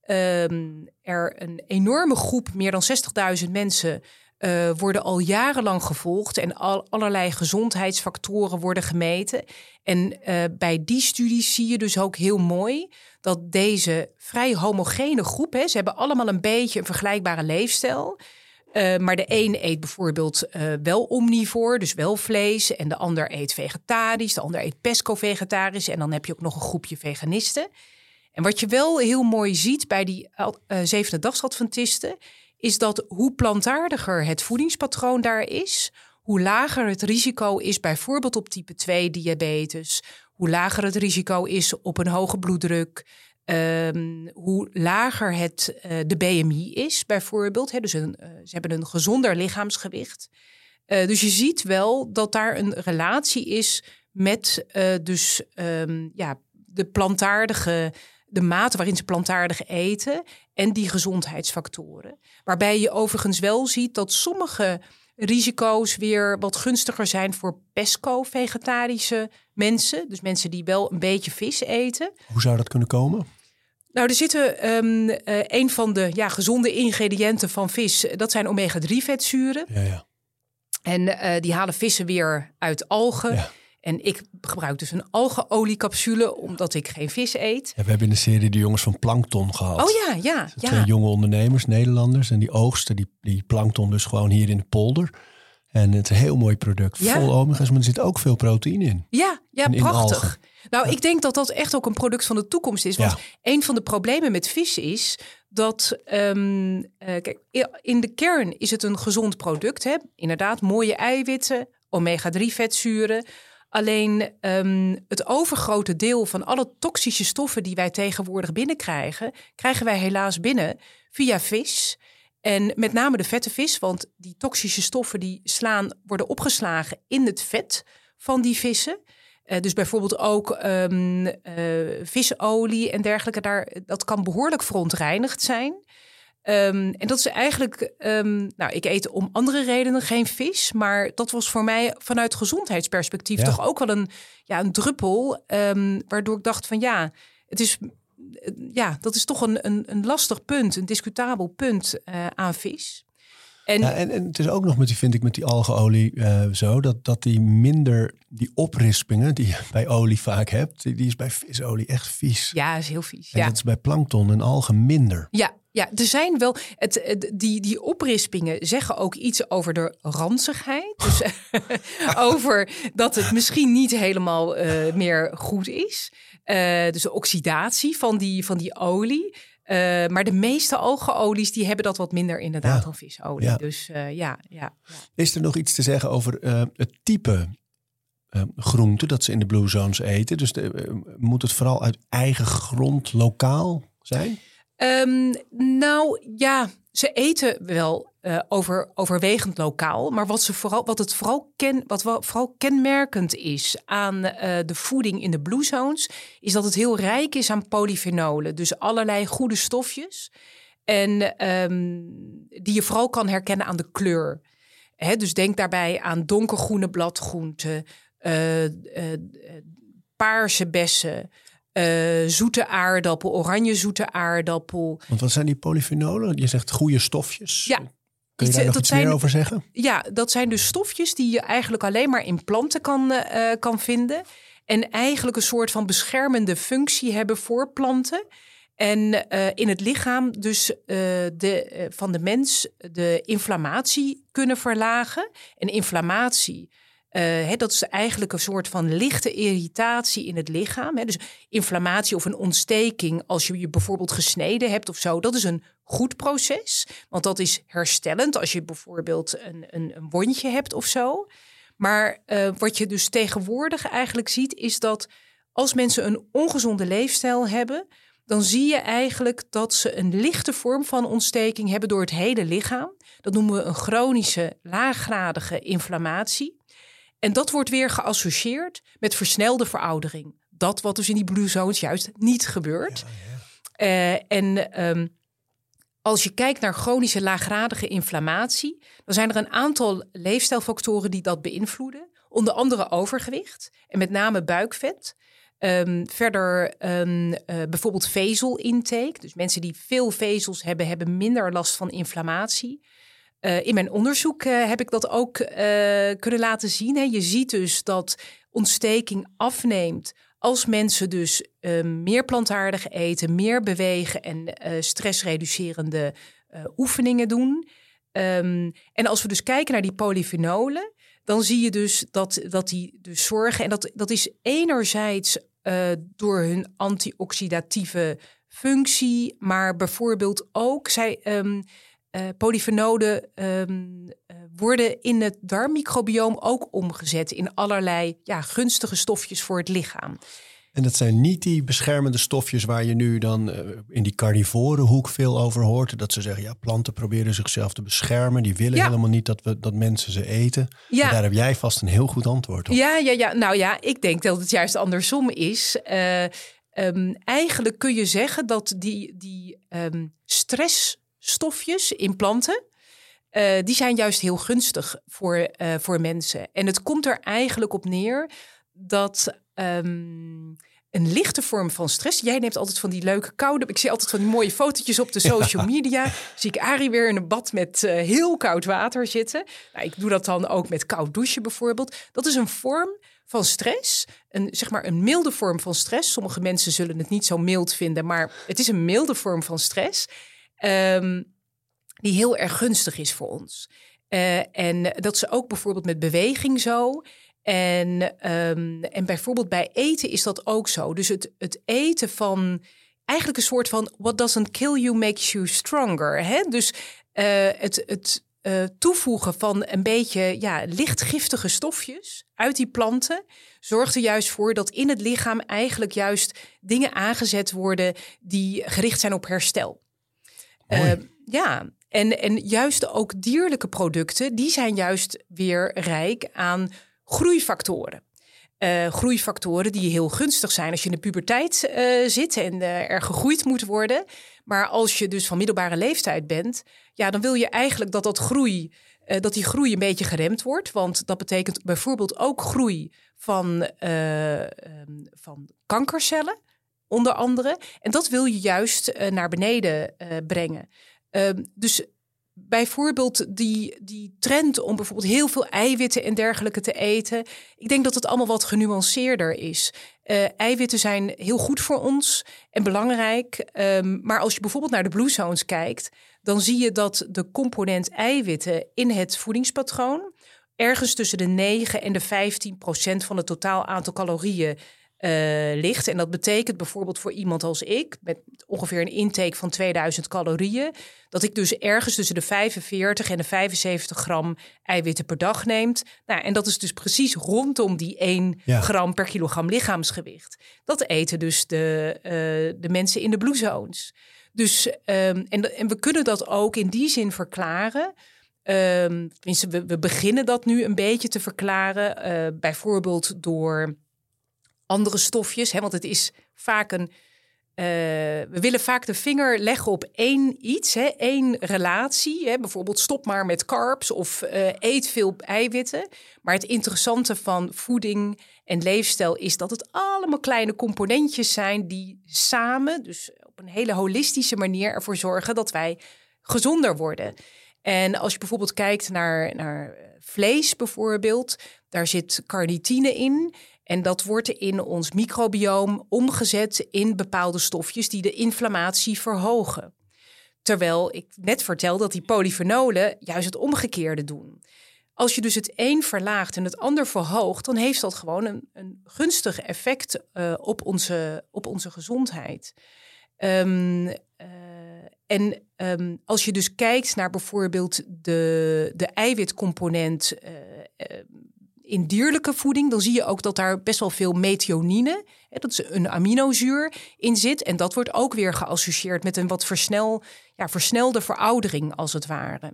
um, er een enorme groep, meer dan 60.000 mensen, uh, worden al jarenlang gevolgd en al, allerlei gezondheidsfactoren worden gemeten. En uh, bij die studies zie je dus ook heel mooi dat deze vrij homogene groep, hè, ze hebben allemaal een beetje een vergelijkbare leefstijl. Uh, maar de een eet bijvoorbeeld wel omnivoor, dus wel vlees. En de ander eet vegetarisch, de ander eet pesco-vegetarisch. En dan heb je ook nog een groepje veganisten. En wat je wel heel mooi ziet bij die zevende dagsadventisten... is dat hoe plantaardiger het voedingspatroon daar is... hoe lager het risico is bijvoorbeeld op type 2 diabetes... hoe lager het risico is op een hoge bloeddruk... Um, hoe lager het, uh, de BMI is, bijvoorbeeld. Dus een, uh, ze hebben een gezonder lichaamsgewicht. Uh, dus je ziet wel dat daar een relatie is met dus, um, ja, de plantaardige, de mate waarin ze plantaardig eten en die gezondheidsfactoren. Waarbij je overigens wel ziet dat sommige risico's weer wat gunstiger zijn voor pesco-vegetarische mensen. Dus mensen die wel een beetje vis eten. Hoe zou dat kunnen komen? Nou, er zitten um, uh, een van de ja, gezonde ingrediënten van vis. Dat zijn omega-3 vetzuren. Ja, ja. En uh, die halen vissen weer uit algen. Ja. En ik gebruik dus een algenoliecapsule omdat ik geen vis eet. Ja, we hebben in de serie de jongens van Plankton gehad. Oh ja, ja. ja. Twee jonge ondernemers, Nederlanders. En die oogsten die, die plankton dus gewoon hier in de polder. En het is een heel mooi product. Ja. Vol omega's, maar er zit ook veel proteïne in. Ja, ja in prachtig. algen. Nou, ik denk dat dat echt ook een product van de toekomst is. Want een van de problemen met vis is dat, ehm, eh, kijk, in de kern is het een gezond product. Hè? Inderdaad, mooie eiwitten, omega-3 vetzuren. Alleen ehm, het overgrote deel van alle toxische stoffen die wij tegenwoordig binnenkrijgen, krijgen wij helaas binnen via vis. En met name de vette vis, want die toxische stoffen die slaan, worden opgeslagen in het vet van die vissen. Eh, dus bijvoorbeeld ook ehm eh, visolie en dergelijke. Daar, dat kan behoorlijk verontreinigd zijn. Ehm, en dat is eigenlijk, ehm, nou, ik eet om andere redenen geen vis, maar dat was voor mij vanuit gezondheidsperspectief Ja. toch ook wel een, ja, een druppel, ehm, waardoor ik dacht van ja, het is, eh, ja, dat is toch een, een, een lastig punt, een discutabel punt eh, aan vis. En Ja, en, en het is ook nog met die, vind ik, met die algeolie eh, zo, dat, dat die minder, die oprispingen die je bij olie vaak hebt, die, die is bij visolie echt vies. ja, is heel vies. En Ja. dat is bij plankton en algen minder. Ja, ja, er zijn wel. Het, het- die, die oprispingen zeggen ook iets over de ranzigheid. Dus over dat het misschien niet helemaal eh, meer goed is. Eh, dus de oxidatie van die, van die olie. Eh, maar de meeste algenolies die hebben dat wat minder inderdaad Ja. dan visolie. Ja. Dus eh, ja, ja, ja. Is er nog iets te zeggen over eh, het type eh, groente dat ze in de Blue Zones eten? Dus de, eh, moet het vooral uit eigen grond lokaal zijn? Ehm, nou ja, ze eten wel eh, over, overwegend lokaal. Maar wat, ze vooral, wat, het vooral ken, wat vooral kenmerkend is aan eh, de voeding in de Blue Zones, is dat het heel rijk is aan polyfenolen. Dus allerlei goede stofjes. En ehm, die je vooral kan herkennen aan de kleur. Dus denk daarbij aan donkergroene bladgroenten, eh, paarse bessen, eh, zoete aardappel, oranje zoete aardappel. Want wat zijn die polyfenolen? Je zegt goede stofjes. Ja. Kun je daar nog dat iets zijn- meer over zeggen? Ja, dat zijn dus stofjes die je eigenlijk alleen maar in planten kan, eh, kan vinden. En eigenlijk een soort van beschermende functie hebben voor planten. En eh, in het lichaam dus eh, de, eh, van de mens de inflammatie kunnen verlagen. En inflammatie, eh, hè, dat is eigenlijk een soort van lichte irritatie in het lichaam. Dus inflammatie of een ontsteking als je je bijvoorbeeld gesneden hebt of zo. Dat is een goed proces, want dat is herstellend als je bijvoorbeeld een, een, een wondje hebt of zo. Maar eh, wat je dus tegenwoordig eigenlijk ziet, is dat als mensen een ongezonde leefstijl hebben, dan zie je eigenlijk dat ze een lichte vorm van ontsteking hebben door het hele lichaam. Dat noemen we een chronische laaggradige inflammatie. En dat wordt weer geassocieerd met versnelde veroudering. Dat wat dus in die blue zones juist niet gebeurt. Eh, en ehm, als je kijkt naar chronische laaggradige inflammatie, dan zijn er een aantal leefstijlfactoren die dat beïnvloeden. Onder andere overgewicht en met name buikvet. Ehm, verder ehm, eh, bijvoorbeeld vezelintake. Dus mensen die veel vezels hebben, hebben minder last van inflammatie. Eh, in mijn onderzoek eh, heb ik dat ook eh, kunnen laten zien. Hè. Je ziet dus dat ontsteking afneemt als mensen dus eh, meer plantaardig eten, meer bewegen en stressreducerende oefeningen doen. ehm, en als we dus kijken naar die polyfenolen, dan zie je dus dat, dat die dus zorgen. En dat, dat is enerzijds door hun antioxidatieve functie, maar bijvoorbeeld ook zij. Um, uh, polyfenolen um, worden in het darmmicrobioom ook omgezet in allerlei ja, gunstige stofjes voor het lichaam. En dat zijn niet die beschermende stofjes waar je nu dan uh, in die carnivore hoek veel over hoort. Dat ze zeggen, ja, planten proberen zichzelf te beschermen. Die willen helemaal niet dat, we, dat mensen ze eten. Ja. daar heb jij vast een heel goed antwoord op. Ja, ja, ja, nou ja, ik denk dat het juist andersom is. Uh, um, eigenlijk kun je zeggen dat die, die um, stressstofjes in planten... Uh, die zijn juist heel gunstig voor, voor mensen. En het komt er eigenlijk op neer dat um, een lichte vorm van stress. Jij neemt altijd van die leuke koude. Ik zie altijd van die mooie fotootjes op de social media. Zie ik Arie weer in een bad met uh, heel koud water zitten. Nou, ik doe dat dan ook met koud douchen bijvoorbeeld. Dat is een vorm van stress. Een, zeg maar een milde vorm van stress. Sommige mensen zullen het niet zo mild vinden, maar het is een milde vorm van stress. Um, die heel erg gunstig is voor ons. Uh, en dat is ook bijvoorbeeld met beweging zo. En, um, en bijvoorbeeld bij eten is dat ook zo. Dus het, het eten van eigenlijk een soort van what doesn't kill you makes you stronger. Hè? Dus uh, het, het uh, toevoegen van een beetje ja, lichtgiftige stofjes uit die planten zorgt er juist voor dat in het lichaam eigenlijk juist dingen aangezet worden die gericht zijn op herstel. Uh, ja, en, en juist ook dierlijke producten, die zijn juist weer rijk aan groeifactoren. Uh, groeifactoren die heel gunstig zijn als je in de puberteit uh, zit en uh, er gegroeid moet worden. Maar als je dus van middelbare leeftijd bent, ja, dan wil je eigenlijk dat dat groei, dat die groei een beetje geremd wordt. Want dat betekent bijvoorbeeld ook groei van, um, van kankercellen, onder andere. En dat wil je juist naar beneden brengen. Ehm, dus bijvoorbeeld die, die trend om bijvoorbeeld heel veel eiwitten en dergelijke te eten. Ik denk dat het allemaal wat genuanceerder is. Uh, eiwitten zijn heel goed voor ons en belangrijk. Um, maar als je bijvoorbeeld naar de Blue Zones kijkt, dan zie je dat de component eiwitten in het voedingspatroon ergens tussen de 9 en de 15 procent van het totaal aantal calorieën ligt. En dat betekent bijvoorbeeld voor iemand als ik, met ongeveer een intake van 2000 calorieën, dat ik dus ergens tussen de 45 en de 75 gram eiwitten per dag neemt. Nou, en dat is dus precies rondom die 1 gram per kilogram lichaamsgewicht. Dat eten dus de, uh, de mensen in de blue zones. Dus, um, en, en we kunnen dat ook in die zin verklaren. Um, tenminste, we, we beginnen dat nu een beetje te verklaren. Uh, bijvoorbeeld door andere stofjes. Hè, want het is vaak een. Uh, we willen vaak de vinger leggen op één iets, hè, één relatie. Hè, bijvoorbeeld stop maar met carbs of uh, eet veel eiwitten. Maar het interessante van voeding en leefstijl is dat het allemaal kleine componentjes zijn die samen, dus op een hele holistische manier ervoor zorgen dat wij gezonder worden. En als je bijvoorbeeld kijkt naar, naar vlees bijvoorbeeld, daar zit carnitine in. En dat wordt in ons microbioom omgezet in bepaalde stofjes die de inflammatie verhogen. Terwijl ik net vertel dat die polyfenolen juist het omgekeerde doen. Als je dus het een verlaagt en het ander verhoogt, dan heeft dat gewoon een, een gunstig effect uh, op, onze, op onze gezondheid. Um, uh, en um, als je dus kijkt naar bijvoorbeeld de, de eiwitcomponent uh, in dierlijke voeding, dan zie je ook dat daar best wel veel methionine, hè, dat is een aminozuur, in zit. En dat wordt ook weer geassocieerd met een wat versnel, ja, versnelde veroudering, als het ware.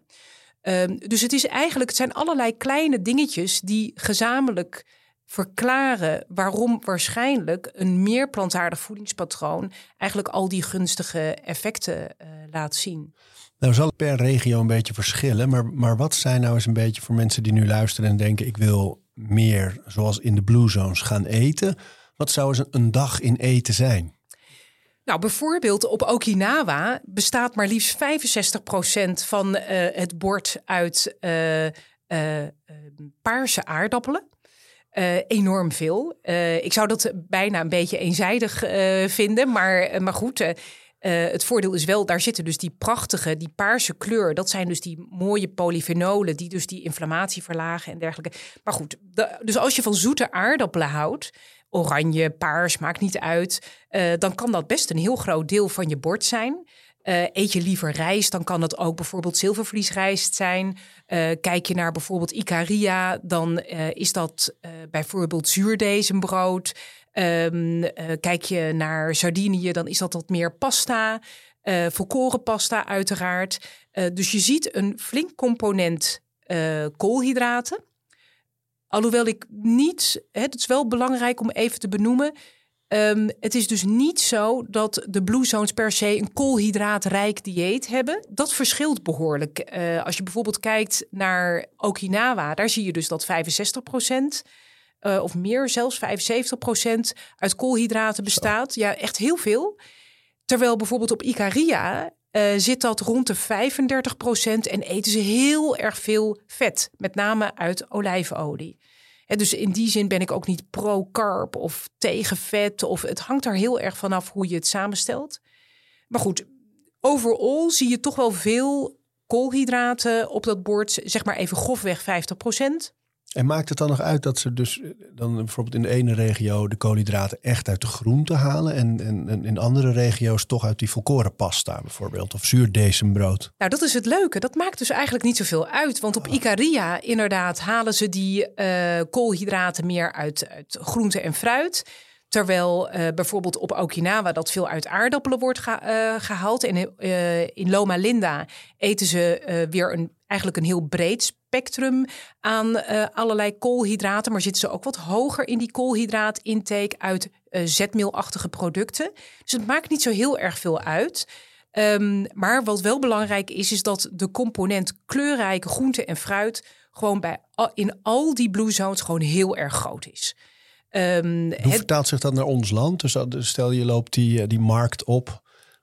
Um, dus het is eigenlijk, het zijn allerlei kleine dingetjes die gezamenlijk verklaren waarom waarschijnlijk een meer plantaardig voedingspatroon eigenlijk al die gunstige effecten uh, laat zien. Nou zal het per regio een beetje verschillen, maar, maar wat zijn nou eens een beetje voor mensen die nu luisteren en denken ik wil meer zoals in de Blue Zones gaan eten? Wat zou eens een dag in eten zijn? Nou, bijvoorbeeld op Okinawa bestaat maar liefst 65% van uh, het bord uit uh, uh, paarse aardappelen. enorm veel. ik zou dat bijna een beetje eenzijdig vinden, maar, maar goed. Uh, het voordeel is wel, daar zitten dus die prachtige, die paarse kleur. Dat zijn dus die mooie polyfenolen die dus die inflammatie verlagen en dergelijke. Maar goed, dus als je van zoete aardappelen houdt, oranje, paars, maakt niet uit, uh, dan kan dat best een heel groot deel van je bord zijn. Uh, eet je liever rijst, dan kan het ook bijvoorbeeld zilvervliesrijst zijn. Kijk je naar bijvoorbeeld Icaria, dan is dat bijvoorbeeld zuurdesembrood. Um, kijk je naar Sardinië, dan is dat wat meer pasta. volkoren pasta uiteraard. dus je ziet een flink component koolhydraten. Alhoewel ik niet, hè, het is wel belangrijk om even te benoemen Um, het is dus niet zo dat de Blue Zones per se een koolhydraatrijk dieet hebben. Dat verschilt behoorlijk. Uh, als je bijvoorbeeld kijkt naar Okinawa, daar zie je dus dat 65 procent uh, of meer, zelfs 75 procent uit koolhydraten bestaat. Zo. Ja, echt heel veel. Terwijl bijvoorbeeld op Ikaria uh, zit dat rond de 35 procent en eten ze heel erg veel vet, met name uit olijfolie. En dus in die zin ben ik ook niet pro-carb of tegen vet. Of het hangt er heel erg vanaf hoe je het samenstelt. Maar goed, overal zie je toch wel veel koolhydraten op dat bord. Zeg maar even grofweg 50 procent. En maakt het dan nog uit dat ze dus eh, dan bijvoorbeeld in de ene regio de koolhydraten echt uit de groente halen en, en, en in andere regio's toch uit die volkoren pasta bijvoorbeeld of zuurdesembrood? Nou, dat is het leuke. Dat maakt dus eigenlijk niet zoveel uit, want op Icaria inderdaad halen ze die uh, koolhydraten meer uit, uit groente en fruit. Terwijl uh, bijvoorbeeld op Okinawa dat veel uit aardappelen wordt ge uh, gehaald. En in Loma Linda eten ze weer een, eigenlijk een heel breed spectrum aan allerlei koolhydraten. Maar zitten ze ook wat hoger in die koolhydraatintake uit zetmeelachtige producten. Dus het maakt niet zo heel erg veel uit. Um, maar wat wel belangrijk is, is dat de component kleurrijke groente en fruit gewoon bij, in al die blue zones gewoon heel erg groot is. Um, Hoe het... vertaalt zich dat naar ons land? Dus stel je loopt die, die markt op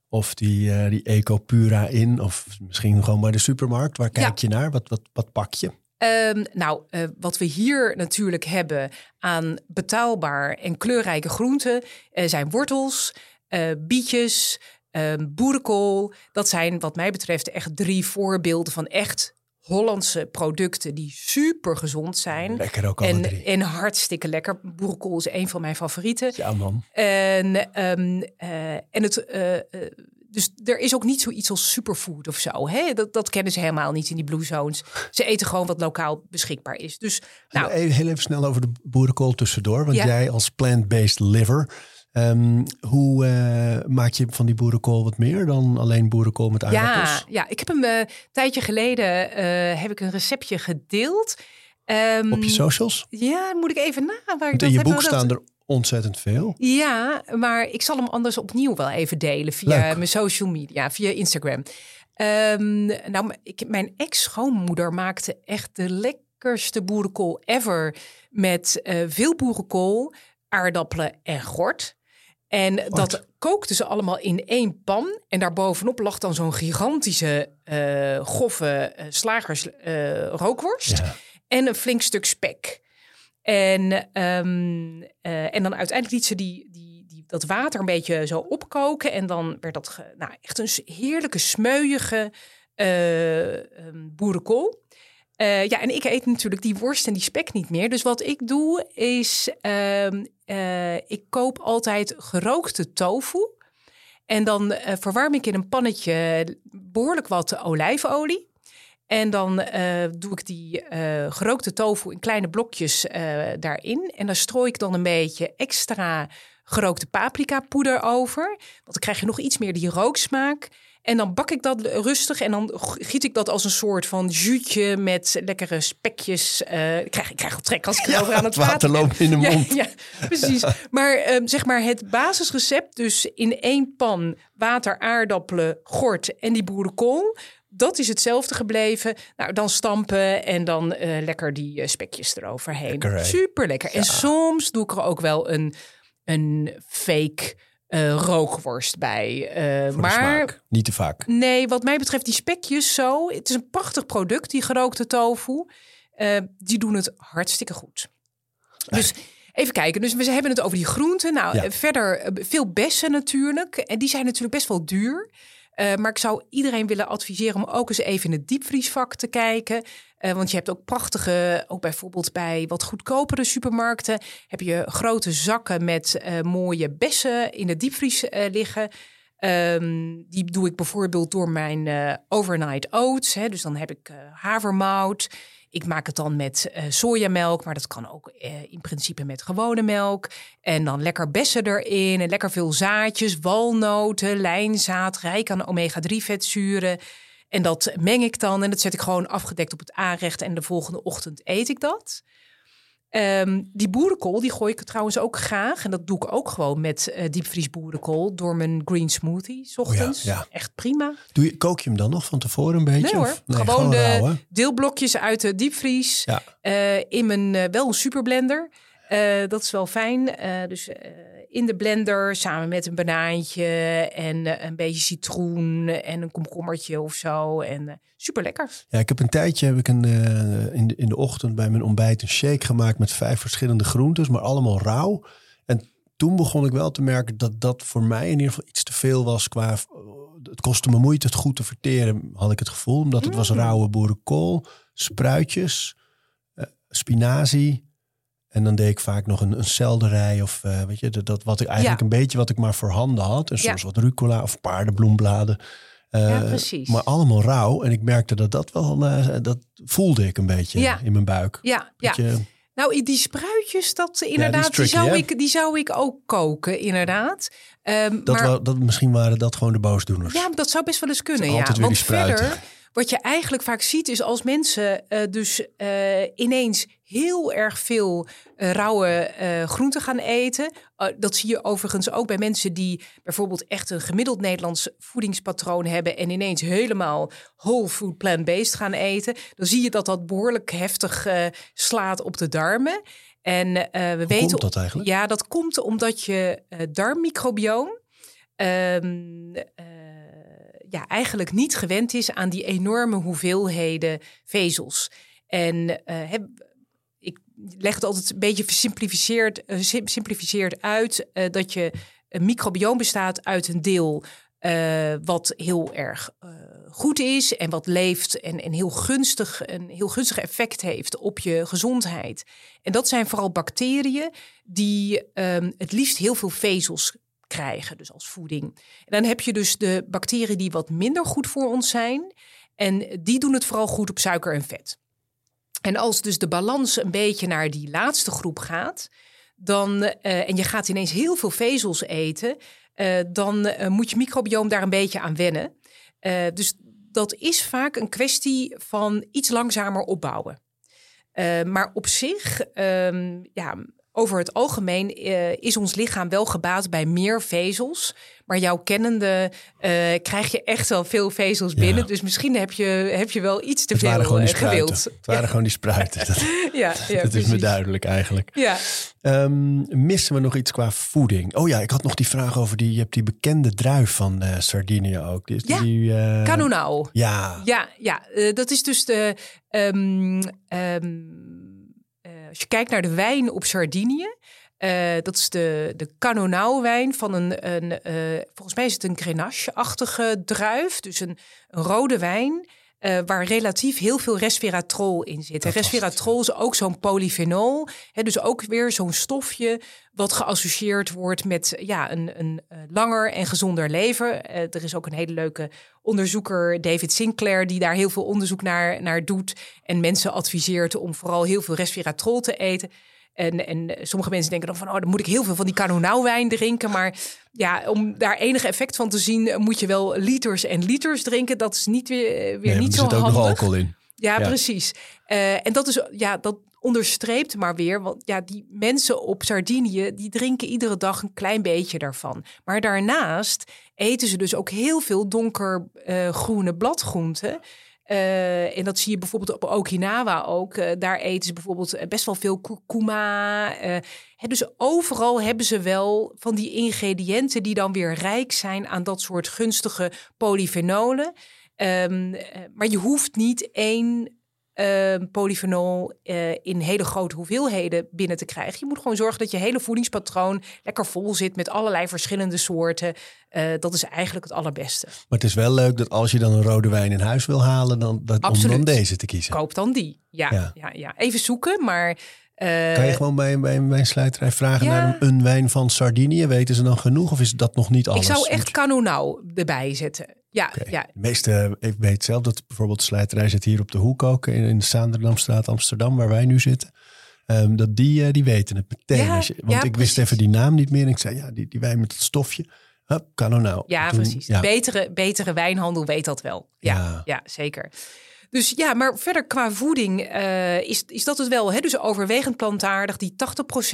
of die, uh, die Ecopura in of misschien gewoon bij de supermarkt. Waar kijk ja. je naar? Wat, wat, wat pak je? Um, nou, uh, wat we hier natuurlijk hebben aan betaalbaar en kleurrijke groenten uh, zijn wortels, bietjes, boerenkool. Dat zijn wat mij betreft echt drie voorbeelden van echt Hollandse producten die super gezond zijn. Lekker ook en, drie. en hartstikke lekker. Boerenkool is een van mijn favorieten. Ja, man. En, um, uh, en het. Uh, dus er is ook niet zoiets als superfood of zo. Hè? Dat, dat kennen ze helemaal niet in die blue zones. Ze eten gewoon wat lokaal beschikbaar is. Dus, nou, heel even snel over de boerenkool tussendoor. Want ja. jij als plant-based liver Um, hoe uh, maak je van die boerenkool wat meer dan alleen boerenkool met aardappels? Ja, ja ik heb een uh, tijdje geleden uh, heb ik een receptje gedeeld. Um, Op je socials? Ja, moet ik even na. Waar in je boek staan er ontzettend veel. Ja, maar ik zal hem anders opnieuw wel even delen via Leuk. mijn social media, via Instagram. Um, nou, ik, mijn ex-schoonmoeder maakte echt de lekkerste boerenkool ever. Met veel boerenkool, aardappelen en gort. En What? dat kookten ze allemaal in één pan. En daarbovenop lag dan zo'n gigantische, uh, goffe uh, slagers uh, rookworst. Ja. En een flink stuk spek. En, um, en dan uiteindelijk liet ze die, die, die, dat water een beetje zo opkoken. En dan werd dat ge, nou, echt een heerlijke, smeuïge um, boerenkool. Uh, ja, en ik eet natuurlijk die worst en die spek niet meer. Dus wat ik doe is, uh, uh, ik koop altijd gerookte tofu. En dan uh, verwarm ik in een pannetje behoorlijk wat olijfolie. En dan doe ik die gerookte tofu in kleine blokjes daarin. En dan strooi ik dan een beetje extra gerookte paprika poeder over. Want dan krijg je nog iets meer die rooksmaak. En dan bak ik dat rustig en dan giet ik dat als een soort van juutje met lekkere spekjes. Uh, ik, krijg, ik krijg al trek als ik ja, over aan het water loopt in de mond. Ja, ja precies. maar um, zeg maar het basisrecept, dus in één pan water, aardappelen, gort en die boerenkool. Dat is hetzelfde gebleven. Nou, dan stampen en dan uh, lekker die uh, spekjes eroverheen. Lekker, Super lekker. Ja. En soms doe ik er ook wel een, een fake uh, rookworst bij. Uh, maar niet te vaak. Nee, wat mij betreft die spekjes zo. Het is een prachtig product, die gerookte tofu. Uh, die doen het hartstikke goed. Dus, Even kijken, dus we hebben het over die groenten. Nou, Ja. eh, verder eh, veel bessen natuurlijk. En die zijn natuurlijk best wel duur. Eh, maar ik zou iedereen willen adviseren om ook eens even in het diepvriesvak te kijken. Eh, want je hebt ook prachtige, ook bijvoorbeeld bij wat goedkopere supermarkten, heb je grote zakken met eh, mooie bessen in de diepvries liggen. Ehm, die doe ik bijvoorbeeld door mijn overnight oats. Hè. Dus dan heb ik havermout. Ik maak het dan met eh, sojamelk, maar dat kan ook eh, in principe met gewone melk. En dan lekker bessen erin en lekker veel zaadjes, walnoten, lijnzaad, rijk aan omega-3 vetzuren. En dat meng ik dan en dat zet ik gewoon afgedekt op het aanrecht. En de volgende ochtend eet ik dat. Ehm, die boerenkool, die gooi ik trouwens ook graag. En dat doe ik ook gewoon met eh diepvries boerenkool door mijn green smoothie, 's ochtends. ja. Echt prima. Doe je, kook je hem dan nog van tevoren een beetje? Nee hoor, Of- nee, gewoon, de rauw, deelblokjes uit de diepvries. Ja. Eh, in mijn, eh, wel een superblender. Eh, dat is wel fijn. Eh, dus eh, in de blender samen met een banaantje en een beetje citroen en een komkommertje of zo. En super lekker. Ja, ik heb een tijdje heb ik een, in, de, in de ochtend bij mijn ontbijt een shake gemaakt met vijf verschillende groentes, maar allemaal rauw. En toen begon ik wel te merken dat dat voor mij in ieder geval iets te veel was qua... Het kostte me moeite het goed te verteren, had ik het gevoel. Omdat het was rauwe boerenkool, spruitjes, spinazie. En dan deed ik vaak nog een, een selderij of eh, weet je, dat, dat wat ik eigenlijk Ja. een beetje wat ik maar voorhanden had. En Ja. soms wat rucola of paardenbloembladen. Eh, Ja, precies. Maar allemaal rauw. En ik merkte dat dat wel, eh, dat voelde ik een beetje Ja. in mijn buik. Ja, ja. Nou, die spruitjes, dat inderdaad, die, tricky, zou hè? ik, die zou ik ook koken, inderdaad. Ehm, dat, maar, dat, misschien waren dat gewoon de boosdoeners. Ja, maar dat zou best wel eens kunnen. Ja. is altijd weer Want verder, wat je eigenlijk vaak ziet, is als mensen eh, dus eh, ineens heel erg veel eh, rauwe groenten gaan eten. Dat zie je overigens ook bij mensen die bijvoorbeeld echt een gemiddeld Nederlands voedingspatroon hebben en ineens helemaal whole food plant-based gaan eten. Dan zie je dat dat behoorlijk heftig slaat op de darmen. En we weten komt dat eigenlijk? Ja, dat komt omdat je darmmicrobioom ehm, eh, ja, eigenlijk niet gewend is aan die enorme hoeveelheden vezels. En eh, ik leg het altijd een beetje versimplificeerd, eh, sim- simplificeerd uit eh, dat je een microbioom bestaat uit een deel wat heel erg goed is en wat leeft en, en heel gunstig, een heel gunstig effect heeft op je gezondheid. En dat zijn vooral bacteriën die ehm, het liefst heel veel vezels krijgen, dus als voeding. En dan heb je dus de bacteriën die wat minder goed voor ons zijn. En die doen het vooral goed op suiker en vet. En als dus de balans een beetje naar die laatste groep gaat, dan, eh, en je gaat ineens heel veel vezels eten, eh, dan eh, moet je microbioom daar een beetje aan wennen. Dus dat is vaak een kwestie van iets langzamer opbouwen. Maar op zich, ehm, ja, over het algemeen eh, is ons lichaam wel gebaat bij meer vezels. Maar jouw kennende eh, krijg je echt wel veel vezels binnen. Dus misschien heb je, heb je wel iets te het veel gewoon die eh, gewild. Het waren gewoon die spruiten. Dat, Ja, ja, dat is me duidelijk eigenlijk. Ja, Ehm, missen we nog iets qua voeding? Oh ja, ik had nog die vraag over die, je hebt die bekende druif van eh, Sardinië ook. Die, Ja, die, Canonau. Ja, Ja, ja dat is dus de. eh, als je kijkt naar de wijn op Sardinië. eh, dat is de, de Canonau-wijn van een, een eh, volgens mij is het een Grenache-achtige druif. Dus een, een rode wijn eh, waar relatief heel veel resveratrol in zit. En resveratrol is ook zo'n polyfenol. Hè, dus ook weer zo'n stofje wat geassocieerd wordt met ja, een, een eh, langer en gezonder leven. Eh, er is ook een hele leuke onderzoeker, David Sinclair, die daar heel veel onderzoek naar, naar doet. En mensen adviseert om vooral heel veel resveratrol te eten. En, en sommige mensen denken dan van, oh, dan moet ik heel veel van die Canonau-wijn drinken. Maar ja, om daar enig effect van te zien, moet je wel liters en liters drinken. Dat is niet weer, weer nee, want niet er zo zit ook handig. nog alcohol in. Ja, Ja. precies. Eh, en dat is ja, dat onderstreept maar weer, want ja, die mensen op Sardinië die drinken iedere dag een klein beetje daarvan. Maar daarnaast eten ze dus ook heel veel donkergroene bladgroenten. Eh, en dat zie je bijvoorbeeld op Okinawa ook. Eh, daar eten ze bijvoorbeeld eh, best wel veel kurkuma. dus overal hebben ze wel van die ingrediënten die dan weer rijk zijn aan dat soort gunstige polyfenolen. Ehm, eh, maar je hoeft niet één uh, polyfenol uh, in hele grote hoeveelheden binnen te krijgen. Je moet gewoon zorgen dat je hele voedingspatroon lekker vol zit met allerlei verschillende soorten. Uh, dat is eigenlijk het allerbeste. Maar het is wel leuk dat als je dan een rode wijn in huis wil halen, dan, dat, om dan deze te kiezen. Koop dan die. Ja, ja. ja, ja. even zoeken, maar uh, kan je gewoon bij, bij een wijnsluiterij vragen naar een, een, wijn van Sardinië? Weten ze dan genoeg of is dat nog niet alles? Ik zou echt Canonau erbij zetten. Ja, okay. ja. De meeste, ik weet zelf dat bijvoorbeeld de sluiterij zit hier op de hoek ook in, in de Zaanderdamstraat Amsterdam, waar wij nu zitten. Um, dat die, uh, die weten het meteen. Ja, je, want ik wist even die naam niet meer. En ik zei, ja, die, die wijn met het stofje. Hup, Canonau. Ja, toen, precies. Betere, betere wijnhandel weet dat wel. Ja, ja. zeker. Dus ja, maar verder qua voeding uh, is, is dat het wel. Hè? Dus overwegend plantaardig, die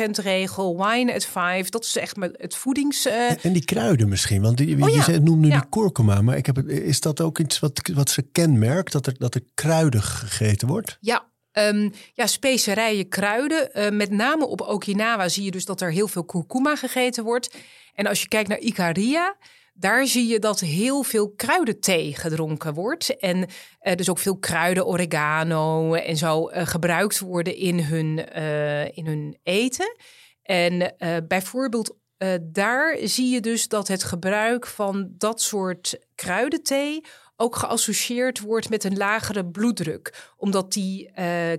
80% regel, wine at 5, dat is echt met het voedings... Uh... En, en, die kruiden misschien, want die, oh, je ja. noemt nu ja. die kurkuma, maar ik heb is dat ook iets wat, wat ze kenmerkt, dat er, dat er kruidig gegeten wordt? Ja, Um, ja, specerijen, kruiden. Uh, met name op Okinawa zie je dus dat er heel veel kurkuma gegeten wordt. En als je kijkt naar Ikaria, daar zie je dat heel veel kruidenthee gedronken wordt. En uh, dus ook veel kruiden, oregano en zo uh, gebruikt worden in hun, uh, in hun eten. En bijvoorbeeld daar zie je dus dat het gebruik van dat soort kruidenthee ook geassocieerd wordt met een lagere bloeddruk. Omdat die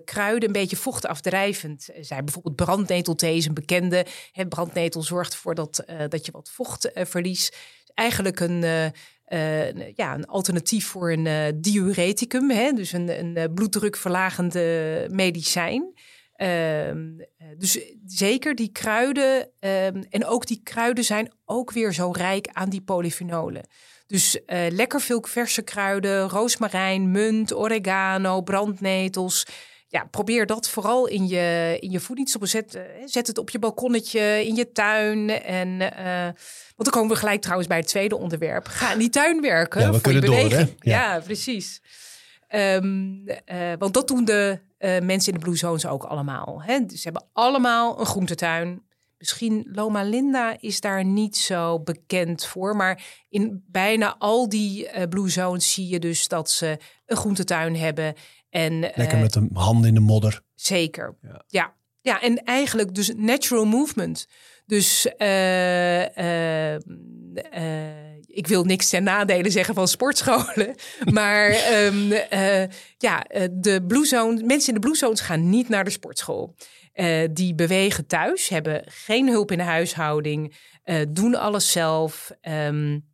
kruiden een beetje vochtafdrijvend zijn. Bijvoorbeeld brandnetelthee is een bekende. Brandnetel zorgt ervoor dat, dat je wat vocht verliest eigenlijk een, uh, uh, ja, een alternatief voor een uh, diureticum, hè? dus een, een bloeddrukverlagende medicijn. Ehm, dus zeker die kruiden ehm, en ook die kruiden zijn ook weer zo rijk aan die polyfenolen. Dus lekker veel verse kruiden, roosmarijn, munt, oregano, brandnetels ja, probeer dat vooral in je, in je voedingsstoffen. Zet, zet het op je balkonnetje, in je tuin. En, want dan komen we gelijk trouwens bij het tweede onderwerp. Ga in die tuin werken ja, we voor je beweging. Door, ja. ja. precies. Um, uh, want dat doen de uh, mensen in de Blue Zones ook allemaal. Hè? Ze hebben allemaal een groentetuin. Misschien Loma Linda is daar niet zo bekend voor. Maar in bijna al die uh, Blue Zones zie je dus dat ze een groentetuin hebben. En, Lekker met de handen in de modder. Zeker, ja. ja. Ja, en eigenlijk dus natural movement. Dus uh, uh, uh, ik wil niks ten nadele zeggen van sportscholen. maar um, ja, de Blue Zone, mensen in de Blue Zones gaan niet naar de sportschool. die bewegen thuis, hebben geen hulp in de huishouding, doen alles zelf, um,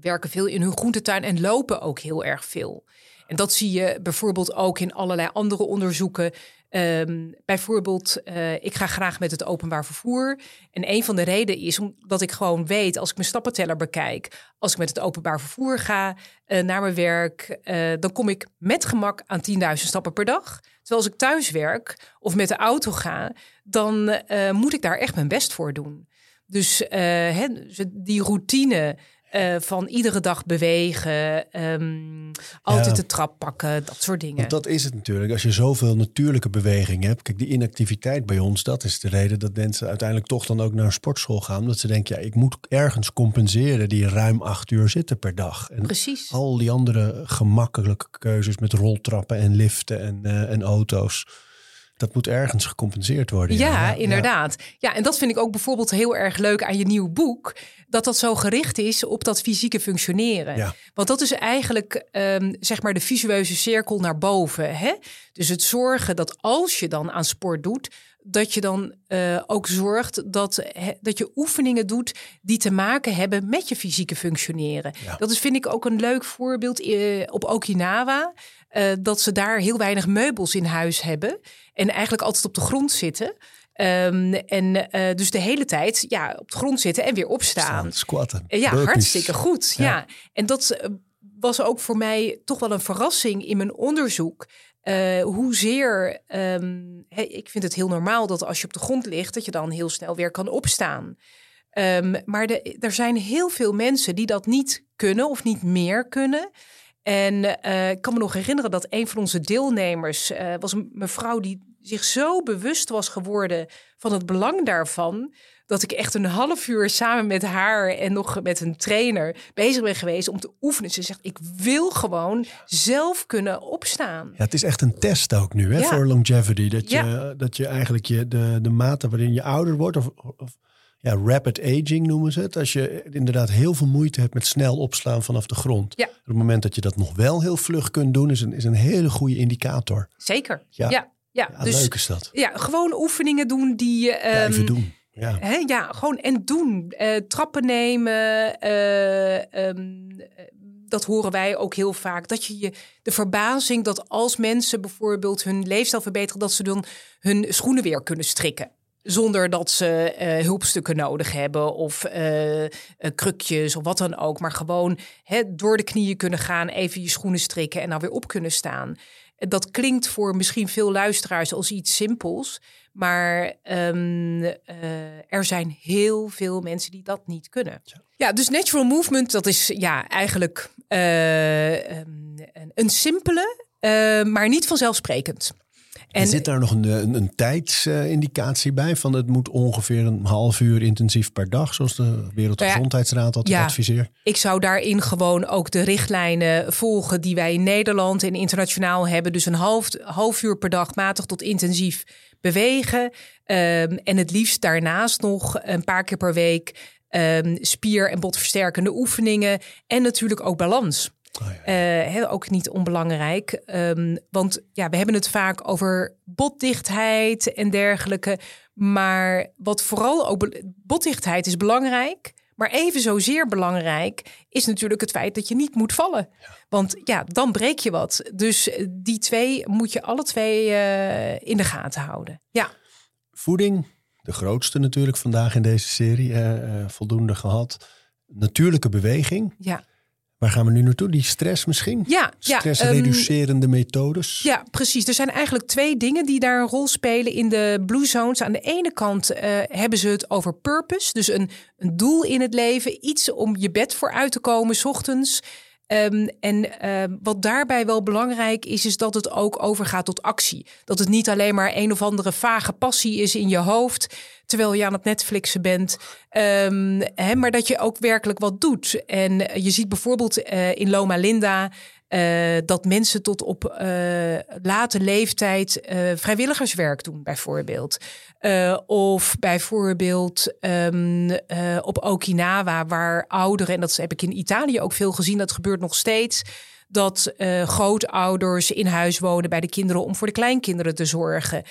werken veel in hun groentetuin en lopen ook heel erg veel. En dat zie je bijvoorbeeld ook in allerlei andere onderzoeken. Um, bijvoorbeeld, uh, ik ga graag met het openbaar vervoer. En een van de redenen is omdat ik gewoon weet, als ik mijn stappenteller bekijk, als ik met het openbaar vervoer ga uh, naar mijn werk, uh, dan kom ik met gemak aan 10.000 stappen per dag. Terwijl als ik thuis werk of met de auto ga, dan moet ik daar echt mijn best voor doen. Dus hè, die routine uh, van iedere dag bewegen, um, altijd ja. de trap pakken, dat soort dingen. Want dat is het natuurlijk. Als je zoveel natuurlijke beweging hebt. Kijk, die inactiviteit bij ons, dat is de reden dat mensen uiteindelijk toch dan ook naar een sportschool gaan. Omdat ze denken, ja, ik moet ergens compenseren die ruim acht uur zitten per dag. En Precies. Al die andere gemakkelijke keuzes met roltrappen en liften en, uh, en auto's dat moet ergens gecompenseerd worden. Ja, ja, inderdaad. Ja, en dat vind ik ook bijvoorbeeld heel erg leuk aan je nieuw boek. Dat dat zo gericht is op dat fysieke functioneren. Ja. Want dat is eigenlijk um, zeg maar de visueuze cirkel naar boven. Hè? Dus het zorgen dat als je dan aan sport doet, dat je dan uh, ook zorgt dat, he, dat je oefeningen doet die te maken hebben met je fysieke functioneren. Ja. Dat is, vind ik ook een leuk voorbeeld uh, op Okinawa. Uh, dat ze daar heel weinig meubels in huis hebben. En eigenlijk altijd op de grond zitten. Um, en uh, dus de hele tijd ja, op de grond zitten en weer opstaan. Staan, squatten. Ja, burpees. hartstikke goed. Ja. ja. En dat was ook voor mij toch wel een verrassing in mijn onderzoek. Uh, hoezeer, um, hey, ik vind het heel normaal dat als je op de grond ligt, dat je dan heel snel weer kan opstaan. Um, maar er zijn heel veel mensen die dat niet kunnen of niet meer kunnen. En uh, ik kan me nog herinneren dat een van onze deelnemers uh, was een mevrouw die zich zo bewust was geworden van het belang daarvan, dat ik echt een half uur samen met haar en nog met een trainer bezig ben geweest om te oefenen. Ze zegt, ik wil gewoon zelf kunnen opstaan. Ja, het is echt een test ook nu hè, Ja. voor longevity. Dat je, dat je eigenlijk je, de, de mate waarin je ouder wordt, of, of ja, rapid aging noemen ze het. Als je inderdaad heel veel moeite hebt met snel opslaan vanaf de grond. Ja. Op het moment dat je dat nog wel heel vlug kunt doen, is een, is een hele goede indicator. Zeker. Ja. Ja, ja. Dus leuk is dat. ja, gewoon oefeningen doen die Blijven doen. Ja. Ja, gewoon en doen. Eh, trappen nemen. eh, ehm, eh, dat horen wij ook heel vaak. Dat je je de verbazing dat als mensen bijvoorbeeld hun leefstijl verbeteren, dat ze dan hun schoenen weer kunnen strikken. Zonder dat ze hulpstukken nodig hebben of eh, krukjes of wat dan ook. Maar gewoon door de knieën kunnen gaan, even je schoenen strikken en dan weer op kunnen staan. Dat klinkt voor misschien veel luisteraars als iets simpels. Maar ehm, eh, er zijn heel veel mensen die dat niet kunnen. Ja, dus natural movement, dat is ja, eigenlijk eh, ehm, een, simpele, eh, maar niet vanzelfzelfsprekend. En zit daar nog een, een, een tijdsindicatie bij? Van het moet ongeveer een half uur intensief per dag, zoals de Wereldgezondheidsraad altijd Ja. adviseert. Ik zou daarin gewoon ook de richtlijnen volgen die wij in Nederland en internationaal hebben. Dus een half, half uur per dag matig tot intensief bewegen. Ehm, en het liefst daarnaast nog een paar keer per week ehm, spier- en botversterkende oefeningen. En natuurlijk ook balans. Oh ja. Eh, ook niet onbelangrijk. Ehm, want ja, we hebben het vaak over botdichtheid en dergelijke. Maar wat vooral ook botdichtheid is belangrijk. Maar even zozeer belangrijk is natuurlijk het feit dat je niet moet vallen. Want ja, dan breek je wat. Dus eh, die twee moet je alle twee eh, in de gaten houden. Ja. Voeding, de grootste natuurlijk vandaag in deze serie, eh, voldoende gehad. Natuurlijke beweging. Ja. Waar gaan we nu naartoe? Die stress misschien? Ja, ja, Stressreducerende methodes. Ja, precies. Er zijn eigenlijk twee dingen die daar een rol spelen in de Blue Zones. Aan de ene kant eh, hebben ze het over purpose, dus een, een doel in het leven, iets om je bed voor uit te komen, 's ochtends. Ehm, en ehm, wat daarbij wel belangrijk is, is dat het ook overgaat tot actie. Dat het niet alleen maar een of andere vage passie is in je hoofd, terwijl je aan het Netflixen bent. Ehm, hè, maar dat je ook werkelijk wat doet. En je ziet bijvoorbeeld eh, in Loma Linda eh, dat mensen tot op eh, late leeftijd eh, vrijwilligerswerk doen, bijvoorbeeld. Of bijvoorbeeld ehm, eh, op Okinawa, waar ouderen, en dat heb ik in Italië ook veel gezien, dat gebeurt nog steeds. Dat grootouders in huis wonen bij de kinderen om voor de kleinkinderen te zorgen.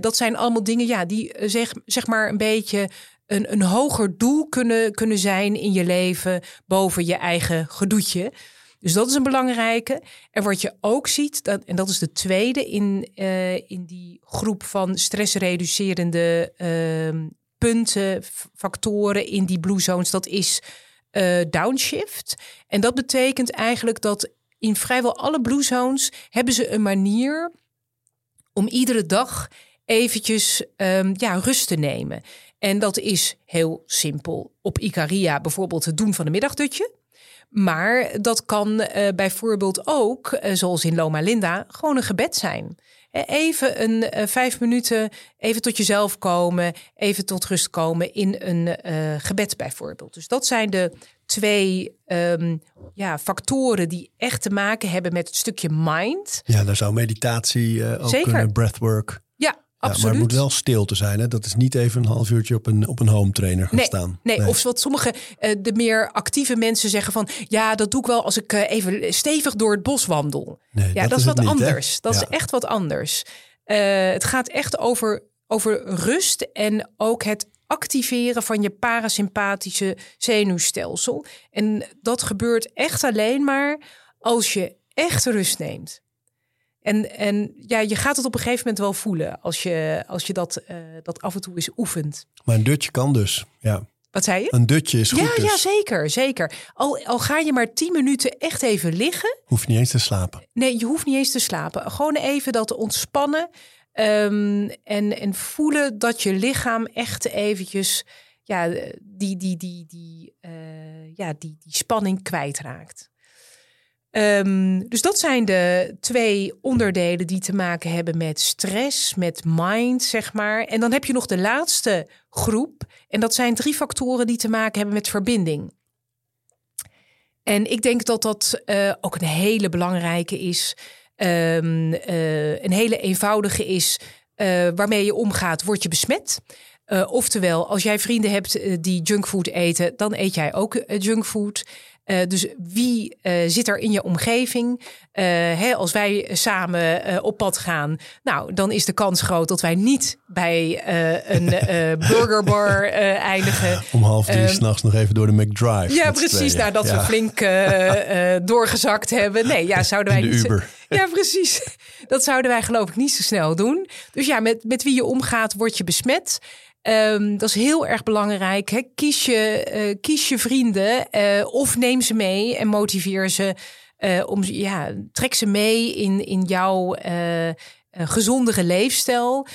Dat zijn allemaal dingen ja, die zeg, zeg maar een beetje een, een hoger doel kunnen, kunnen zijn in je leven boven je eigen gedoetje. Dus dat is een belangrijke. En wat je ook ziet, dat, en dat is de tweede in, eh, in die groep van stressreducerende ehm, punten, factoren in die blue zones, dat is eh, downshift. En dat betekent eigenlijk dat in vrijwel alle blue zones hebben ze een manier om iedere dag eventjes ehm, ja, rust te nemen. En dat is heel simpel. Op Icaria bijvoorbeeld het doen van een middagdutje. Maar dat kan eh, bijvoorbeeld ook, eh, zoals in Loma Linda, gewoon een gebed zijn. Eh, Even een vijf minuten, even tot jezelf komen, even tot rust komen in een gebed bijvoorbeeld. Dus dat zijn de twee ehm, ja, factoren die echt te maken hebben met het stukje mind. Ja, daar zou meditatie ook Zeker. kunnen, breathwork. Absoluut. maar het moet wel stilte zijn. Hè? Dat is niet even een half uurtje op een, op een home trainer gaan Nee, staan. nee, of wat sommige eh, de meer actieve mensen zeggen van ja, dat doe ik wel als ik eh, even stevig door het bos wandel. Nee, ja, dat dat, is wat niet, hè? anders. Dat Ja. is echt wat anders. Eh, het gaat echt over, over rust en ook het activeren van je parasympathische zenuwstelsel. En dat gebeurt echt alleen maar als je echt rust neemt. En, en ja, je gaat het op een gegeven moment wel voelen als je, als je dat, eh, dat af en toe eens oefent. Maar een dutje kan dus. Ja. Wat zei je? Een dutje is goed Ja, dus. ja, zeker, zeker. Al, al ga je maar tien minuten echt even liggen. Hoef je niet eens te slapen. Nee, je hoeft niet eens te slapen. Gewoon even dat ontspannen. ehm, en, en voelen dat je lichaam echt eventjes ja, die, die, die, die, eh, ja, die, die spanning kwijtraakt. Ehm, dus dat zijn de twee onderdelen die te maken hebben met stress, met mind, zeg maar. En dan heb je nog de laatste groep. En dat zijn drie factoren die te maken hebben met verbinding. En ik denk dat dat uh, ook een hele belangrijke is. Um, uh, een hele eenvoudige is. Uh, waarmee je omgaat, word je besmet. oftewel, als jij vrienden hebt die junkfood eten, dan eet jij ook junkfood. Uh, dus wie uh, zit er in je omgeving? Uh, hè, als wij samen op pad gaan, nou, dan is de kans groot dat wij niet bij een burgerbar eindigen. Om half drie um, s'nachts nog even door de McDrive. Ja, precies. Nadat ja. we flink doorgezakt hebben. Nee, ja, zouden wij in de niet. Uber. Ja, precies. Dat zouden wij geloof ik niet zo snel doen. Dus ja, met, met wie je omgaat, word je besmet. Um, dat is heel erg belangrijk. Hè? Kies, je, uh, kies je vrienden uh, of neem ze mee en motiveer ze. Uh, om, ja, trek ze mee in, in jouw gezondere leefstijl.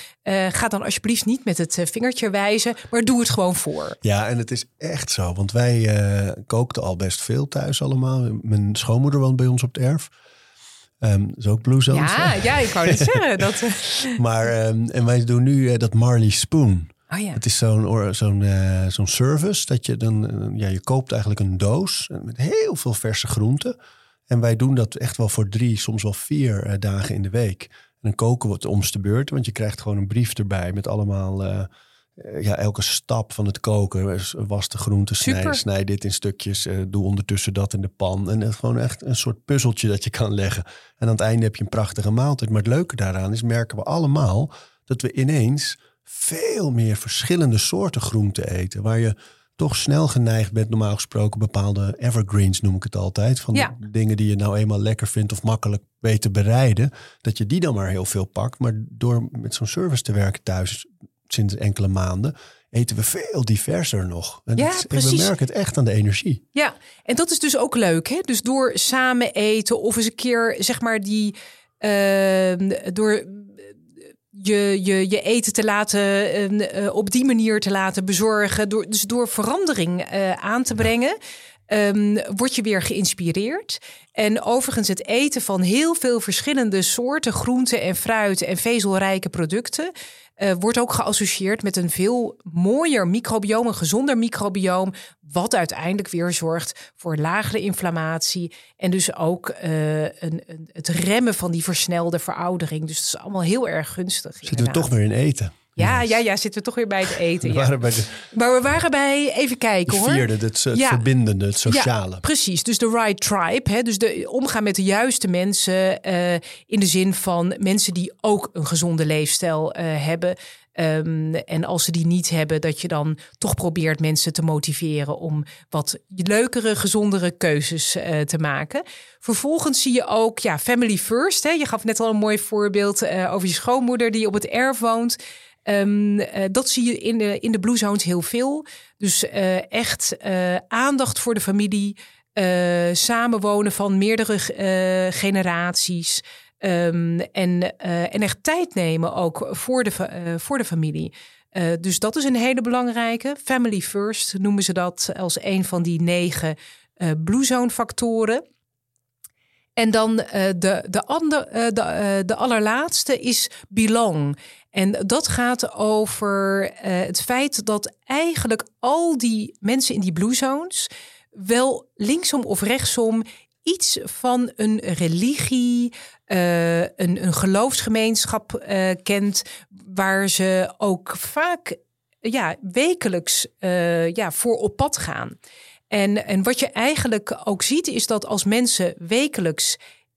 ga dan alsjeblieft niet met het vingertje wijzen, maar doe het gewoon voor. Ja, en het is echt zo. Want wij kookten al best veel thuis allemaal. Mijn schoonmoeder woont bij ons op het erf. Um, dat is ook Blue Zones. Ja, ja, ik wou niet zeggen. Dat... maar, um, en wij doen nu dat Marley Spoon. Oh ja. Het is zo'n zo'n uh, zo'n service dat je dan, uh, ja, je koopt eigenlijk een doos met heel veel verse groenten. En wij doen dat echt wel voor drie, soms wel vier uh, dagen in de week. En dan koken we het omste beurt, want je krijgt gewoon een brief erbij met allemaal, ja, elke stap van het koken. Was de groenten, snij, snij dit in stukjes, doe ondertussen dat in de pan. En het gewoon echt een soort puzzeltje dat je kan leggen. En aan het einde heb je een prachtige maaltijd. Maar het leuke daaraan is, merken we allemaal dat we ineens veel meer verschillende soorten groenten eten. Waar je toch snel geneigd bent, normaal gesproken, bepaalde evergreens noem ik het altijd. Van ja. dingen die je nou eenmaal lekker vindt of makkelijk weet te bereiden. Dat je die dan maar heel veel pakt. Maar door met zo'n service te werken thuis sinds enkele maanden eten we veel diverser nog. En ja, precies. we merken het echt aan de energie. Ja, en dat is dus ook leuk. Hè? Dus door samen eten of eens een keer, zeg maar, die. Uh, door je, je, je eten te laten, uh, op die manier te laten bezorgen. Door, dus door verandering uh, aan te brengen. Um, word je weer geïnspireerd. En overigens het eten van heel veel verschillende soorten groenten en fruit en vezelrijke producten uh, wordt ook geassocieerd met een veel mooier microbioom, een gezonder microbioom, wat uiteindelijk weer zorgt voor lagere inflammatie en dus ook uh, een, een, het remmen van die versnelde veroudering. Dus het is allemaal heel erg gunstig. Zitten inderdaad. we toch weer in eten? Ja, ja, ja, zitten we toch weer bij het eten. We ja. waren bij de, maar we waren bij, even kijken hoor. vierde, het, het Ja. verbindende, het sociale. Ja, precies. Dus de right tribe. Hè? Dus de, omgaan met de juiste mensen. eh, in de zin van mensen die ook een gezonde leefstijl eh, hebben. Ehm, en als ze die niet hebben, dat je dan toch probeert mensen te motiveren om wat leukere, gezondere keuzes eh, te maken. Vervolgens zie je ook, ja, family first. Hè? Je gaf net al een mooi voorbeeld over je schoonmoeder die op het erf woont. Ehm, eh, dat zie je in de, in de Blue Zones heel veel. Dus eh, echt eh, aandacht voor de familie, samenwonen van meerdere generaties. Ehm, en, en echt tijd nemen ook voor de, voor de familie. Dus dat is een hele belangrijke. Family first noemen ze dat als een van die negen Blue Zone factoren. En dan eh, de, de, ander, eh, de, eh, de allerlaatste is belong. En dat gaat over het feit dat eigenlijk al die mensen in die blue zones wel linksom of rechtsom iets van een religie, een, een geloofsgemeenschap kent, waar ze ook vaak ja, wekelijks ja, voor op pad gaan. En, en wat je eigenlijk ook ziet, is dat als mensen wekelijks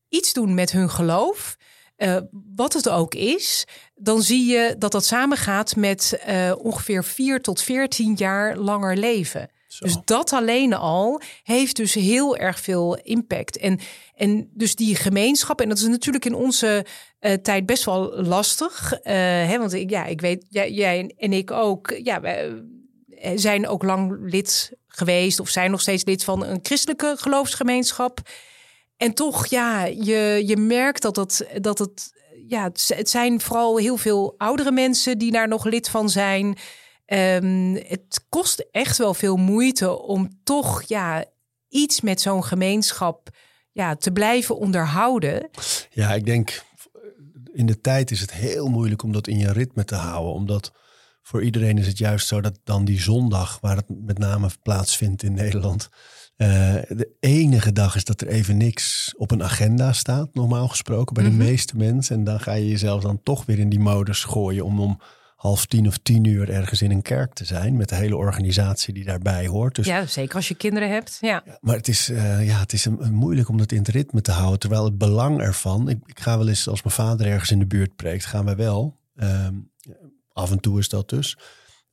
iets doen met hun geloof, eh, wat het ook is, dan zie je dat dat samengaat met eh, ongeveer 4 tot 14 jaar langer leven. Zo. Dus dat alleen al heeft dus heel erg veel impact. En, en dus die gemeenschap, en dat is natuurlijk in onze eh, tijd best wel lastig. hè, want ik, ja, ik weet, jij, jij en ik ook, ja, wij zijn ook lang lid geweest of zijn nog steeds lid van een christelijke geloofsgemeenschap. En toch, ja, je, je merkt dat het, dat het, ja, het zijn vooral heel veel oudere mensen die daar nog lid van zijn. Ehm, het kost echt wel veel moeite om toch, ja, iets met zo'n gemeenschap ja, te blijven onderhouden. Ja, ik denk in de tijd is het heel moeilijk om dat in je ritme te houden. Omdat voor iedereen is het juist zo dat dan die zondag, waar het met name plaatsvindt in Nederland, uh, de enige dag is dat er even niks op een agenda staat, normaal gesproken, bij de Mhm. meeste mensen. En dan ga je jezelf dan toch weer in die modus gooien om om half tien of tien uur ergens in een kerk te zijn. Met de hele organisatie die daarbij hoort. Dus, Ja, zeker als je kinderen hebt. Ja. ja, maar het is, eh, ja, het is een, een moeilijk om dat in het ritme te houden. Terwijl het belang ervan. Ik, ik ga wel eens, als mijn vader ergens in de buurt preekt, gaan wij wel. ehm, af en toe is dat dus.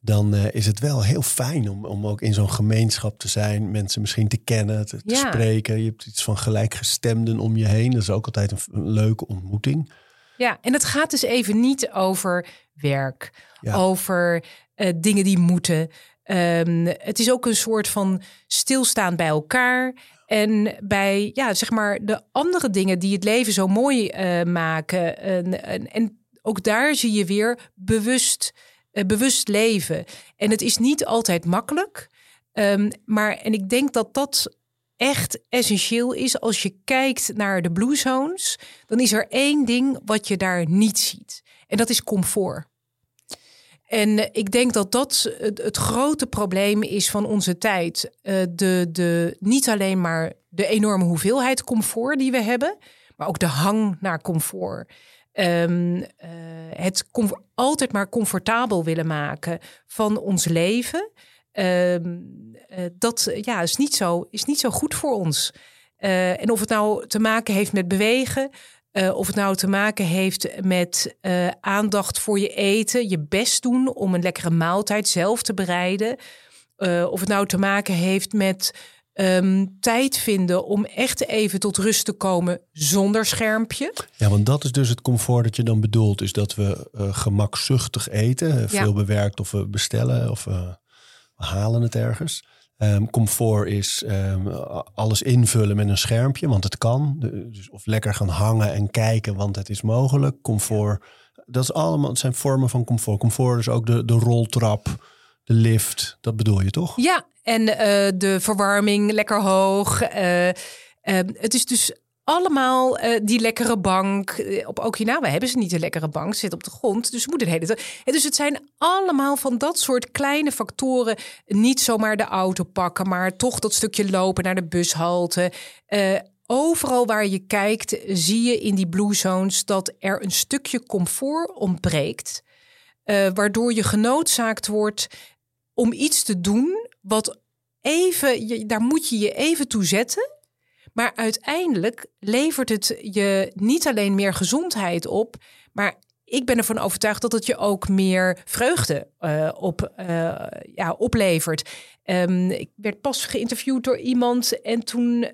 Dan eh, is het wel heel fijn om, om ook in zo'n gemeenschap te zijn. Mensen misschien te kennen, te, te Ja. spreken. Je hebt iets van gelijkgestemden om je heen. Dat is ook altijd een, een leuke ontmoeting. ja, en het gaat dus even niet over werk, Ja. over eh, dingen die moeten. Ehm, het is ook een soort van stilstaan bij elkaar. En bij, ja, zeg maar, de andere dingen die het leven zo mooi eh, maken. En, en, en ook daar zie je weer bewust, eh, bewust leven. En het is niet altijd makkelijk. Ehm, maar, en ik denk dat dat echt essentieel is. Als je kijkt naar de Blue Zones, dan is er één ding wat je daar niet ziet. En dat is comfort. En eh, ik denk dat dat het, grote probleem is van onze tijd. Eh, de, de, niet alleen maar de enorme hoeveelheid comfort die we hebben, maar ook de hang naar comfort. Ehm, eh, het altijd maar comfortabel willen maken van ons leven. Ehm, eh, dat ja, is, niet zo, is niet zo goed voor ons. Eh, en of het nou te maken heeft met bewegen, of het nou te maken heeft met aandacht voor je eten, je best doen om een lekkere maaltijd zelf te bereiden. Of het nou te maken heeft met ehm, tijd vinden om echt even tot rust te komen zonder schermpje. Ja, want dat is dus het comfort dat je dan bedoelt. Is dat we eh, gemakzuchtig eten. eh, Ja. Veel bewerkt of we bestellen of eh, we halen het ergens. Ehm, comfort is ehm, alles invullen met een schermpje, want het kan. Dus of lekker gaan hangen en kijken, want het is mogelijk. Comfort, dat is allemaal, het zijn vormen van comfort. Comfort is ook de, de roltrap, de lift. Dat bedoel je toch? Ja, en eh, de verwarming lekker hoog. Eh, eh, het is dus allemaal eh, die lekkere bank. Op Okinawa hebben ze niet een lekkere bank, zit op de grond. Dus moeten de hele dus het zijn allemaal van dat soort kleine factoren. Niet zomaar de auto pakken, maar toch dat stukje lopen naar de bushalte. Overal waar je kijkt, zie je in die blue zones dat er een stukje comfort ontbreekt. Eh, waardoor je genoodzaakt wordt om iets te doen wat even, daar moet je je even toe zetten. Maar uiteindelijk levert het je niet alleen meer gezondheid op, maar ik ben ervan overtuigd dat het je ook meer vreugde eh, op, eh, ja, oplevert. Ehm, ik werd pas geïnterviewd door iemand en toen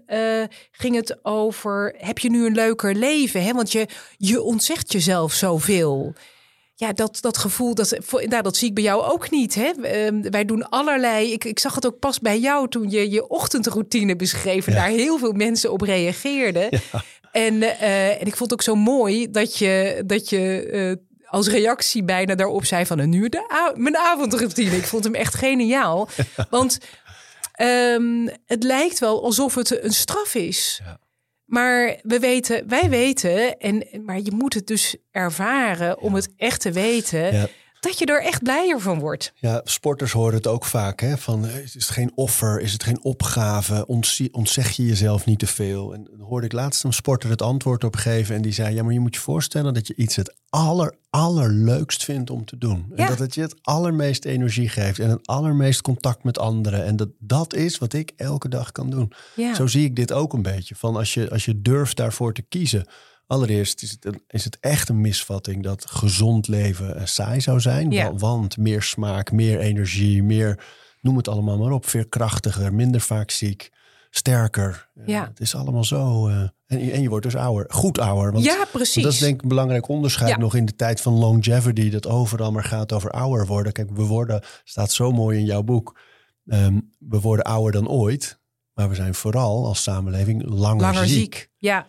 ging het over: heb je nu een leuker leven? Hè? Want je, je ontzegt jezelf zoveel. Ja, dat, dat gevoel, dat, nou, dat zie ik bij jou ook niet. Hè? Ehm, wij doen allerlei. Ik, ik zag het ook pas bij jou toen je je ochtendroutine beschreef. En Ja. daar heel veel mensen op reageerden. En, eh, en ik vond het ook zo mooi dat je, dat je eh, als reactie bijna daarop zei van... nu de mijn avondroutine. Ik vond hem echt geniaal. Want ehm, het lijkt wel alsof het een straf is. Ja. Maar we weten, wij weten, en, maar je moet het dus ervaren om het echt te weten, Ja. Dat je er echt blijer van wordt. Ja, sporters horen het ook vaak. Hè? Van, eh, is het geen offer? Is het geen opgave? Ontzie- Ontzeg je jezelf niet te veel? En dan hoorde ik laatst een sporter het antwoord op geven. En die zei, ja, maar je moet je voorstellen dat je iets het aller, allerleukst vindt om te doen. En Ja. dat het je het allermeest energie geeft. En het allermeest contact met anderen. En dat, dat is wat ik elke dag kan doen. Ja. Zo zie ik dit ook een beetje. Van als je, als je durft daarvoor te kiezen. Allereerst is het, een- is het echt een misvatting dat gezond leven eh, saai zou zijn. Ja. Want meer smaak, meer energie, meer, noem het allemaal maar op. Veerkrachtiger, minder vaak ziek, sterker. Eh, Ja. Het is allemaal zo. eh, en, je- en je wordt dus ouder, goed ouder. Want, ja, want precies. dat is denk ik een belangrijk onderscheid Ja. nog in de tijd van longevity. Dat overal maar gaat over ouder worden. Kijk, we worden, staat zo mooi in jouw boek. ehm, we worden ouder dan ooit. Maar we zijn vooral als samenleving langer, langer ziek. ziek. Ja.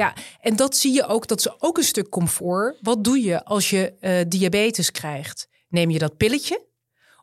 Ja, en dat zie je ook, dat is ook een stuk comfort. Wat doe je als je eh, diabetes krijgt? Neem je dat pilletje?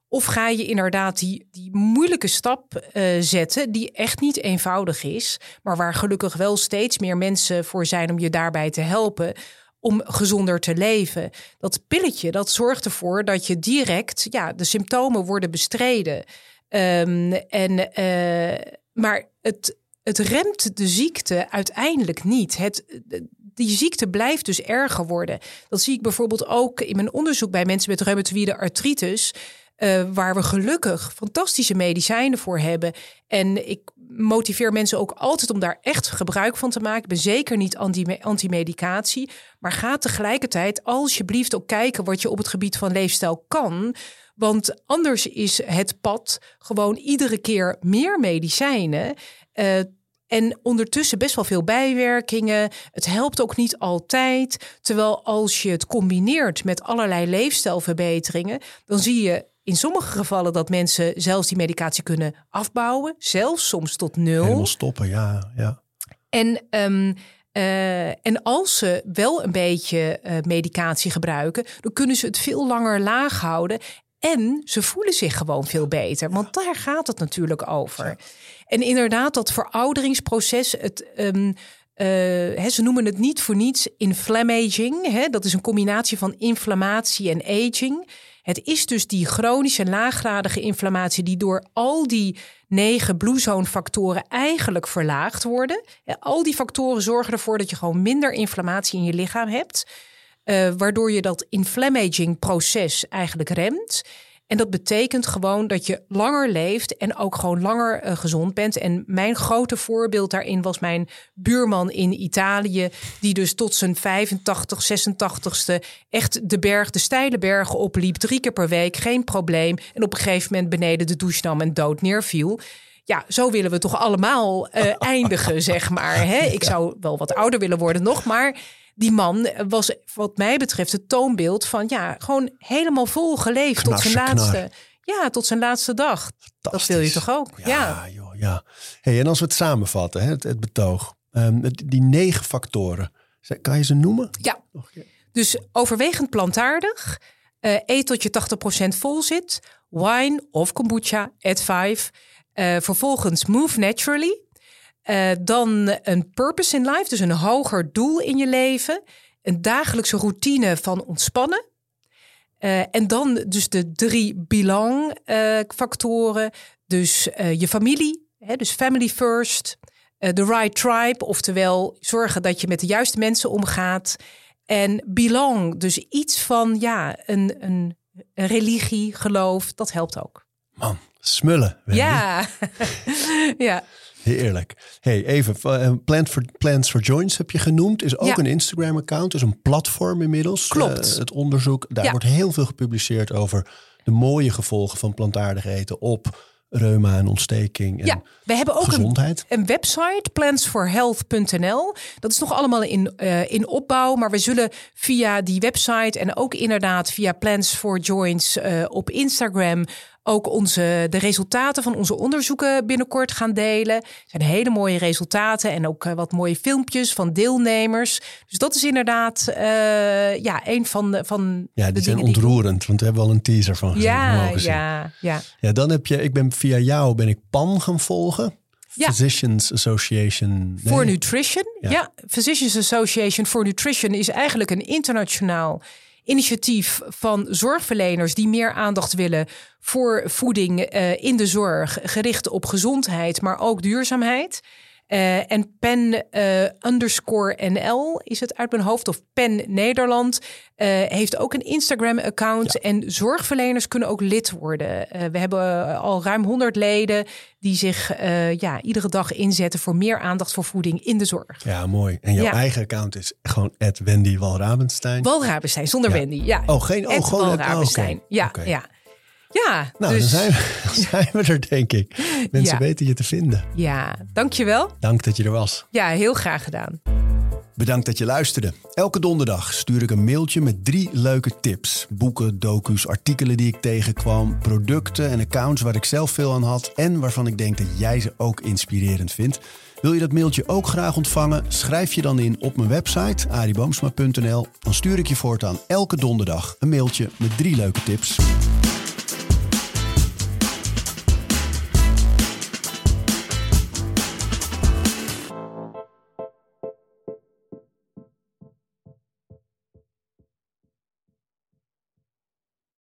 Of ga je inderdaad die, die moeilijke stap eh, zetten, die echt niet eenvoudig is, maar waar gelukkig wel steeds meer mensen voor zijn om je daarbij te helpen om gezonder te leven. Dat pilletje, dat zorgt ervoor dat je direct, ja, de symptomen worden bestreden. Ehm, en, uh, maar het, het remt de ziekte uiteindelijk niet. Het, die ziekte blijft dus erger worden. Dat zie ik bijvoorbeeld ook in mijn onderzoek bij mensen met reumatoïde artritis. Uh, waar we gelukkig fantastische medicijnen voor hebben. En ik motiveer mensen ook altijd om daar echt gebruik van te maken. Ben zeker niet anti-medicatie. Maar ga tegelijkertijd alsjeblieft ook kijken wat je op het gebied van leefstijl kan. Want anders is het pad gewoon iedere keer meer medicijnen. Uh, en ondertussen best wel veel bijwerkingen. Het helpt ook niet altijd. Terwijl als je het combineert met allerlei leefstijlverbeteringen, dan zie je in sommige gevallen dat mensen zelfs die medicatie kunnen afbouwen, zelfs soms tot nul. Helemaal stoppen, ja. ja. En, um, uh, en als ze wel een beetje uh, medicatie gebruiken, dan kunnen ze het veel langer laag houden. En ze voelen zich gewoon veel beter. Want daar gaat het natuurlijk over. En inderdaad, dat verouderingsproces, het. Um, uh, ze noemen het niet voor niets inflammaging. Dat is een combinatie van inflammatie en aging. Het is dus die chronische laaggradige inflammatie die door al die negen blue zone factoren eigenlijk verlaagd worden. Al die factoren zorgen ervoor dat je gewoon minder inflammatie in je lichaam hebt. Uh, waardoor je dat inflammaging proces eigenlijk remt. En dat betekent gewoon dat je langer leeft en ook gewoon langer uh, gezond bent. En mijn grote voorbeeld daarin was mijn buurman in Italië, die dus tot zijn 85, 86ste echt de berg, de steile bergen opliep, drie keer per week, geen probleem. En op een gegeven moment beneden de douche nam en dood neerviel. Ja, zo willen we toch allemaal uh, eindigen, zeg maar. Hè? Ik zou wel wat ouder willen worden nog, maar die man was wat mij betreft het toonbeeld van ja, gewoon helemaal vol geleefd tot zijn laatste. Ja, tot zijn laatste dag. Dat wil je toch ook? Ja, ja. Joh, ja. Hey, en als we het samenvatten, hè, het, het betoog. Um, die negen factoren, kan je ze noemen? Ja, dus overwegend plantaardig. Uh, eet tot je 80% vol zit. Wine of kombucha at 5. Uh, vervolgens move naturally. Uh, dan een purpose in life, dus een hoger doel in je leven. Een dagelijkse routine van ontspannen. Uh, en dan dus de drie belang-factoren. dus je familie, hè, dus family first. the right tribe, oftewel zorgen dat je met de juiste mensen omgaat. En belong, dus iets van ja, een, een, een religie, geloof, dat helpt ook. Man, smullen. Ja, ja. Heerlijk. Hey, even, uh, Plant for, Plants for Joints heb je genoemd. Is ook een Instagram-account, dus een platform inmiddels. Klopt. Uh, het onderzoek, daar wordt heel veel gepubliceerd over de mooie gevolgen van plantaardig eten op reuma en ontsteking. En ja, we hebben ook gezondheid. Een, een website, plantsforhealth.nl. Dat is nog allemaal in, uh, in opbouw, maar we zullen via die website en ook inderdaad via Plants for Joints uh, op Instagram ook onze, de resultaten van onze onderzoeken binnenkort gaan delen. Er zijn hele mooie resultaten en ook uh, wat mooie filmpjes van deelnemers. Dus dat is inderdaad uh, ja, een van de, van ja, die zijn ontroerend, want we hebben al een teaser van gezien. Ja, ja, ja. Ja, dan heb je, ik ben via jou ben ik PAN gaan volgen. Ja. Physicians Association. For Nutrition. Ja. ja, Physicians Association for Nutrition is eigenlijk een internationaal initiatief van zorgverleners die meer aandacht willen voor voeding uh, in de zorg, gericht op gezondheid, maar ook duurzaamheid. Uh, en pen uh, underscore NL is het uit mijn hoofd, of pen Nederland, uh, heeft ook een Instagram-account. Ja. En zorgverleners kunnen ook lid worden. we hebben al ruim 100 leden die zich ja, iedere dag inzetten voor meer aandacht voor voeding in de zorg. Ja, mooi. En jouw ja. eigen account is gewoon Wendy Walrabenstein. Walrabenstein, zonder ja. Wendy. Ja. Oh, geen oh, gewoon Walrabenstein. Oh, okay. Ja, okay. ja. Ja, nou, dus... dan, zijn we, dan zijn we er, denk ik. Mensen ja. weten je te vinden. Ja, dankjewel. Dank dat je er was. Ja, heel graag gedaan. Bedankt dat je luisterde. Elke donderdag stuur ik een mailtje met drie leuke tips. Boeken, docu's, artikelen die ik tegenkwam, producten en accounts waar ik zelf veel aan had en waarvan ik denk dat jij ze ook inspirerend vindt. Wil je dat mailtje ook graag ontvangen? Schrijf je dan in op mijn website ariboomsma.nl. Dan stuur ik je voortaan elke donderdag een mailtje met drie leuke tips.